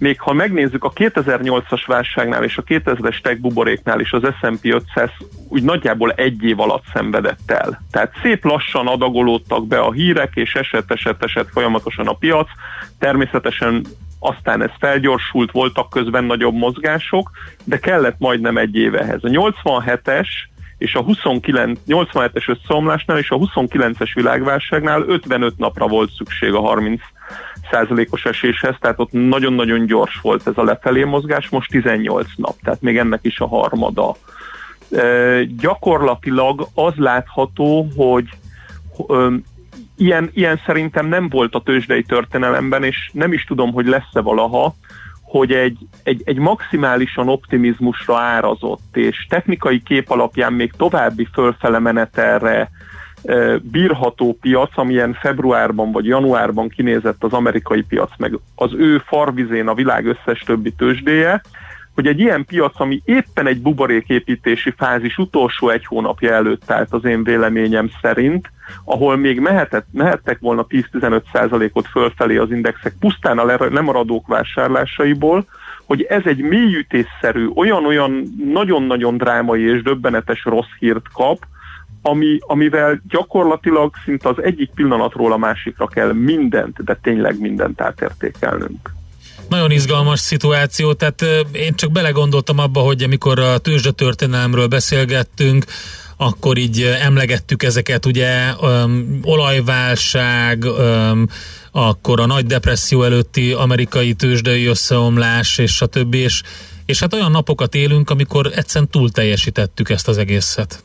még ha megnézzük a 2008-as válságnál és a 2000-es tech buboréknál is az S&P 500 úgy nagyjából egy év alatt szenvedett el. Tehát szép lassan adagolódtak be a hírek, és eset, eset, eset folyamatosan a piac. Természetesen aztán ez felgyorsult, voltak közben nagyobb mozgások, de kellett majdnem egy évehez. A 87-es és a 29, 87-es összeomlásnál és a 29-es világválságnál 55 napra volt szükség a 30 százalékos eséshez, tehát ott nagyon-nagyon gyors volt ez a lefelé mozgás, most 18 nap, tehát még ennek is a harmada. E, gyakorlatilag az látható, hogy e, ilyen, ilyen szerintem nem volt a tőzsdei történelemben, és nem is tudom, hogy lesz-e valaha, hogy egy, egy, egy maximálisan optimizmusra árazott, és technikai kép alapján még további fölfele menetelre bírható piac, amilyen februárban vagy januárban kinézett az amerikai piac, meg az ő farvizén a világ összes többi tőzsdéje, hogy egy ilyen piac, ami éppen egy buboréképítési fázis utolsó egy hónapja előtt állt az én véleményem szerint, ahol még mehetett, mehettek volna 10-15 ot fölfelé az indexek pusztán a lemaradók vásárlásaiból, hogy ez egy mélyütésszerű, olyan-olyan nagyon-nagyon drámai és döbbenetes rossz hírt kap, ami, amivel gyakorlatilag szinte az egyik pillanatról a másikra kell mindent, de tényleg mindent átértékelnünk. Nagyon izgalmas szituáció, tehát én csak belegondoltam abba, hogy amikor a tőzsde történelemről beszélgettünk, akkor így emlegettük ezeket, ugye um, olajválság, um, akkor a nagy depresszió előtti amerikai tőzsdei összeomlás, és a többi, és, és hát olyan napokat élünk, amikor egyszerűen túl teljesítettük ezt az egészet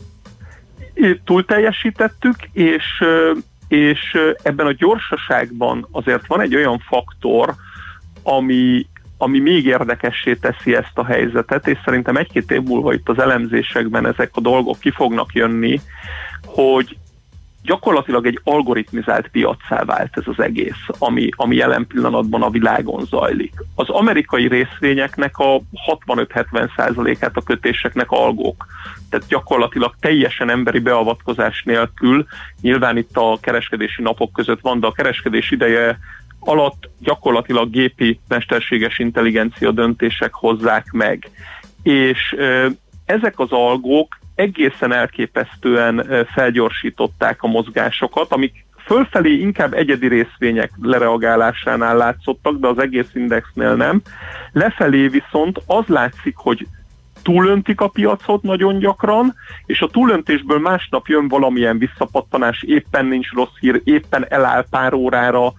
túl teljesítettük, és, és ebben a gyorsaságban azért van egy olyan faktor, ami, ami még érdekessé teszi ezt a helyzetet, és szerintem egy-két év múlva itt az elemzésekben ezek a dolgok ki fognak jönni, hogy gyakorlatilag egy algoritmizált piacá vált ez az egész, ami, ami jelen pillanatban a világon zajlik. Az amerikai részvényeknek a 65-70%-át a kötéseknek algók. Tehát gyakorlatilag teljesen emberi beavatkozás nélkül, nyilván itt a kereskedési napok között van, de a kereskedés ideje alatt gyakorlatilag gépi mesterséges intelligencia döntések hozzák meg. És ezek az algók egészen elképesztően felgyorsították a mozgásokat, amik fölfelé inkább egyedi részvények lereagálásánál látszottak, de az egész indexnél nem. Lefelé viszont az látszik, hogy túlöntik a piacot nagyon gyakran, és a túlöntésből másnap jön valamilyen visszapattanás, éppen nincs rossz hír, éppen eláll pár órára,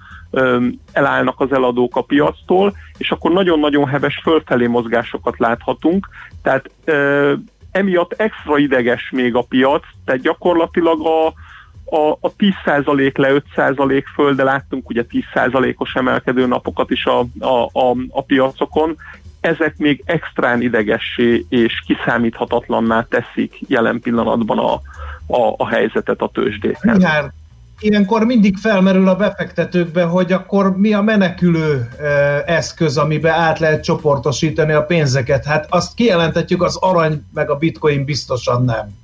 elállnak az eladók a piactól, és akkor nagyon-nagyon heves fölfelé mozgásokat láthatunk. Tehát emiatt extra ideges még a piac, tehát gyakorlatilag a, a, a 10% le 5% föl, de láttunk ugye 10%-os emelkedő napokat is a, a, a, a piacokon, ezek még extrán idegessé és kiszámíthatatlanná teszik jelen pillanatban a, a, a helyzetet a tőzsdéken. Igen, ilyenkor mindig felmerül a befektetőkbe, hogy akkor mi a menekülő eszköz, amiben át lehet csoportosítani a pénzeket. Hát azt kijelentetjük, az arany meg a bitcoin biztosan nem.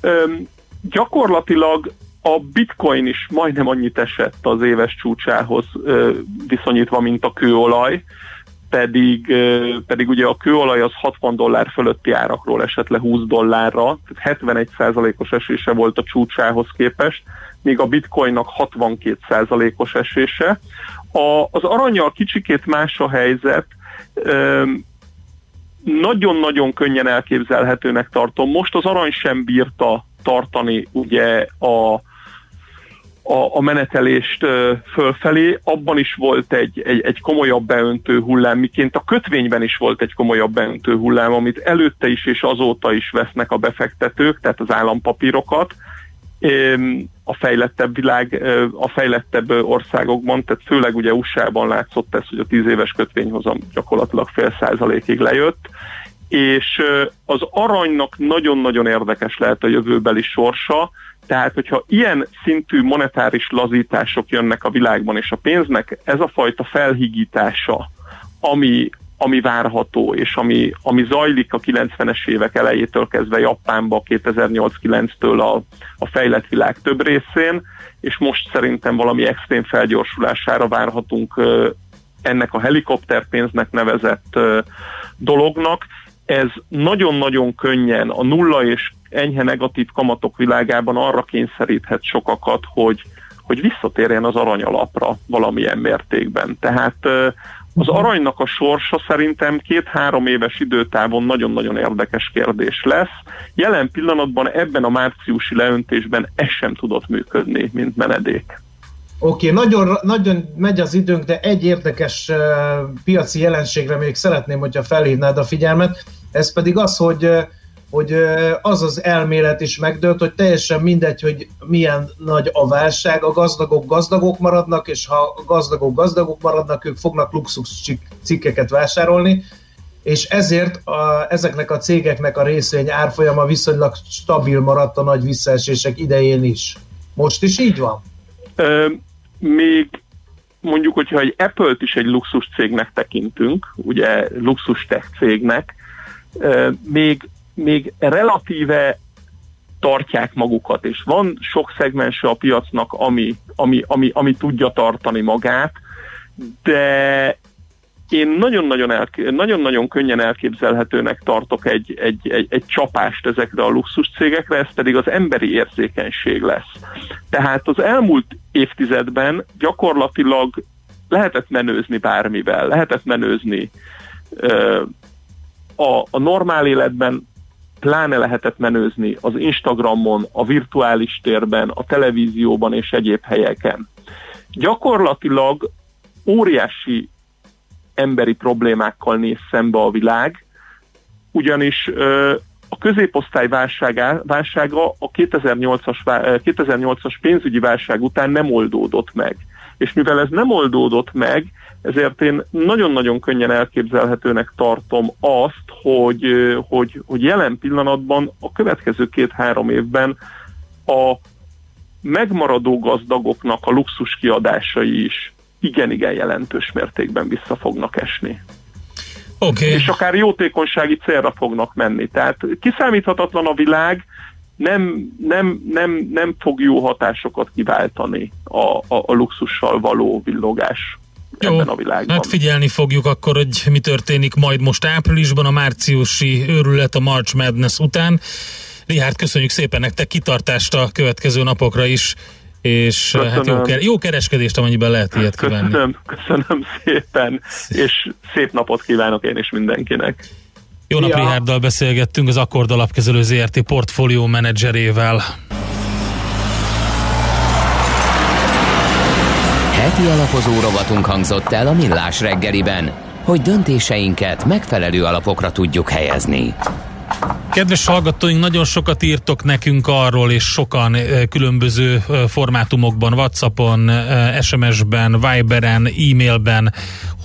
Öm, gyakorlatilag a bitcoin is majdnem annyit esett az éves csúcsához viszonyítva, mint a kőolaj. Pedig, pedig ugye a kőolaj az 60 dollár fölötti árakról esett le 20 dollárra, tehát 71%-os esése volt a csúcsához képest, míg a bitcoinnak 62%-os esése. A, az aranyal kicsikét más a helyzet, nagyon-nagyon könnyen elképzelhetőnek tartom. Most az arany sem bírta tartani ugye a, a, a menetelést fölfelé, abban is volt egy, egy, egy komolyabb beöntő hullám, miként a kötvényben is volt egy komolyabb beöntő hullám, amit előtte is és azóta is vesznek a befektetők, tehát az állampapírokat, a fejlettebb világ, a fejlettebb országokban, tehát főleg ugye USA-ban látszott ez, hogy a tíz éves kötvényhozam gyakorlatilag fél százalékig lejött, és az aranynak nagyon-nagyon érdekes lehet a jövőbeli sorsa, tehát, hogyha ilyen szintű monetáris lazítások jönnek a világban, és a pénznek ez a fajta felhigítása, ami, ami várható, és ami, ami zajlik a 90-es évek elejétől kezdve Japánba 2008-9-től a, a fejlett világ több részén, és most szerintem valami extrém felgyorsulására várhatunk ennek a helikopterpénznek nevezett dolognak. Ez nagyon-nagyon könnyen a nulla és enyhe negatív kamatok világában arra kényszeríthet sokakat, hogy, hogy visszatérjen az aranyalapra valamilyen mértékben. Tehát az aranynak a sorsa szerintem két-három éves időtávon nagyon-nagyon érdekes kérdés lesz. Jelen pillanatban ebben a márciusi leöntésben ez sem tudott működni, mint menedék. Oké, okay, nagyon, nagyon megy az időnk, de egy érdekes uh, piaci jelenségre még szeretném, hogyha felhívnád a figyelmet, ez pedig az, hogy uh, hogy az az elmélet is megdőlt, hogy teljesen mindegy, hogy milyen nagy a válság, a gazdagok gazdagok maradnak, és ha a gazdagok gazdagok maradnak, ők fognak luxus cikkeket vásárolni, és ezért a, ezeknek a cégeknek a részvény árfolyama viszonylag stabil maradt a nagy visszaesések idején is. Most is így van? Ö, még mondjuk, hogyha egy Apple-t is egy luxus cégnek tekintünk, ugye luxus tech cégnek, még még relatíve tartják magukat, és van sok szegmense a piacnak, ami, ami, ami, ami tudja tartani magát, de én nagyon-nagyon, elké- nagyon-nagyon könnyen elképzelhetőnek tartok egy, egy, egy, egy csapást ezekre a luxus cégekre, ez pedig az emberi érzékenység lesz. Tehát az elmúlt évtizedben gyakorlatilag lehetett menőzni bármivel, lehetett menőzni ö, a, a normál életben pláne lehetett menőzni az Instagramon, a virtuális térben, a televízióban és egyéb helyeken. Gyakorlatilag óriási emberi problémákkal néz szembe a világ, ugyanis a középosztály válsága, válsága a 2008-as, 2008-as pénzügyi válság után nem oldódott meg. És mivel ez nem oldódott meg, ezért én nagyon-nagyon könnyen elképzelhetőnek tartom azt, hogy, hogy, hogy jelen pillanatban a következő két-három évben a megmaradó gazdagoknak a luxus kiadásai is igen-igen jelentős mértékben vissza fognak esni. Okay. És akár jótékonysági célra fognak menni. Tehát kiszámíthatatlan a világ, nem, nem, nem, nem fog jó hatásokat kiváltani a, a, a luxussal való villogás Jó, ebben a világban. Hát figyelni fogjuk akkor, hogy mi történik majd most áprilisban, a márciusi őrület a March Madness után. Rihárd, köszönjük szépen nektek kitartást a következő napokra is, és köszönöm. hát jó, jó kereskedést, amennyiben lehet ilyet köszönöm, kivenni. Köszönöm szépen, és szép napot kívánok én is mindenkinek. Jó nap, ja. Beszélgettünk az Akkord Alapkezelő ZRT portfólió menedzserével. Heti alapozó rovatunk hangzott el a Millás reggeliben, hogy döntéseinket megfelelő alapokra tudjuk helyezni. Kedves hallgatóink, nagyon sokat írtok nekünk arról, és sokan különböző formátumokban, Whatsappon, SMS-ben, Viberen, e-mailben,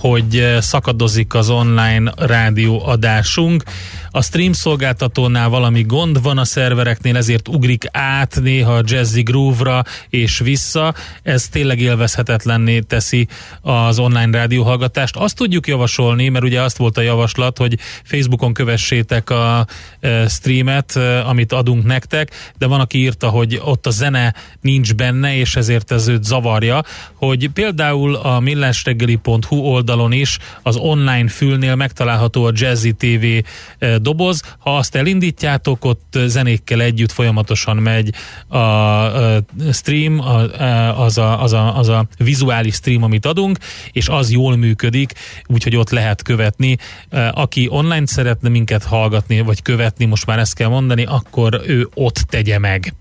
hogy szakadozik az online rádió adásunk. A stream szolgáltatónál valami gond van a szervereknél, ezért ugrik át néha a Jazzy Groove-ra és vissza. Ez tényleg élvezhetetlenné teszi az online rádióhallgatást. Azt tudjuk javasolni, mert ugye azt volt a javaslat, hogy Facebookon kövessétek a e, streamet, e, amit adunk nektek, de van, aki írta, hogy ott a zene nincs benne, és ezért ez őt zavarja, hogy például a millásreggeli.hu oldal oldalon is, az online fülnél megtalálható a Jazzy TV doboz. Ha azt elindítjátok, ott zenékkel együtt folyamatosan megy a, stream, az a, az, a, az a vizuális stream, amit adunk, és az jól működik, úgyhogy ott lehet követni. Aki online szeretne minket hallgatni, vagy követni, most már ezt kell mondani, akkor ő ott tegye meg.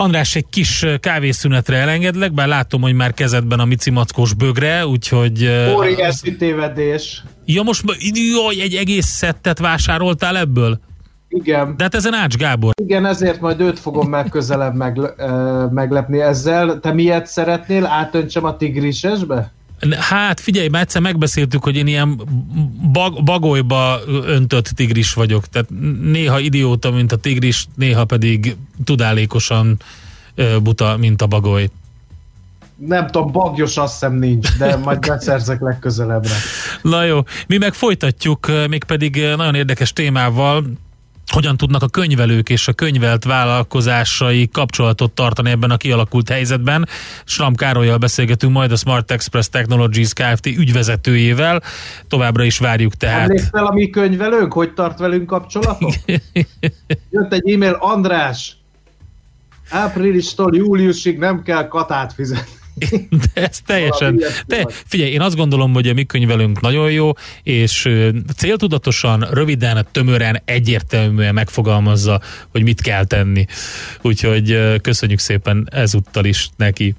András, egy kis kávészünetre elengedlek, bár látom, hogy már kezedben a Mici Mackós bögre, úgyhogy... Óriási tévedés. Ja, most jaj, egy egész szettet vásároltál ebből? Igen. De hát ezen Ács Gábor. Igen, ezért majd őt fogom megközelebb meg, meglepni ezzel. Te miért szeretnél? Átöntsem a tigrisesbe? Hát figyelj, már egyszer megbeszéltük, hogy én ilyen bag, bagolyba öntött tigris vagyok. Tehát néha idióta, mint a tigris, néha pedig tudálékosan buta, mint a bagoly. Nem tudom, bagyos azt hiszem nincs, de majd *laughs* beszerzek legközelebbre. Na jó, mi meg folytatjuk, mégpedig nagyon érdekes témával, hogyan tudnak a könyvelők és a könyvelt vállalkozásai kapcsolatot tartani ebben a kialakult helyzetben. Sram Károlyjal beszélgetünk majd a Smart Express Technologies Kft. ügyvezetőjével. Továbbra is várjuk tehát. Emlékszel a mi könyvelőnk, hogy tart velünk kapcsolatot? *laughs* Jött egy e-mail, András, áprilistól júliusig nem kell katát fizetni. *laughs* De ez teljesen... De figyelj, én azt gondolom, hogy a mi könyvelünk nagyon jó, és céltudatosan, röviden, tömören, egyértelműen megfogalmazza, hogy mit kell tenni. Úgyhogy köszönjük szépen ezúttal is neki.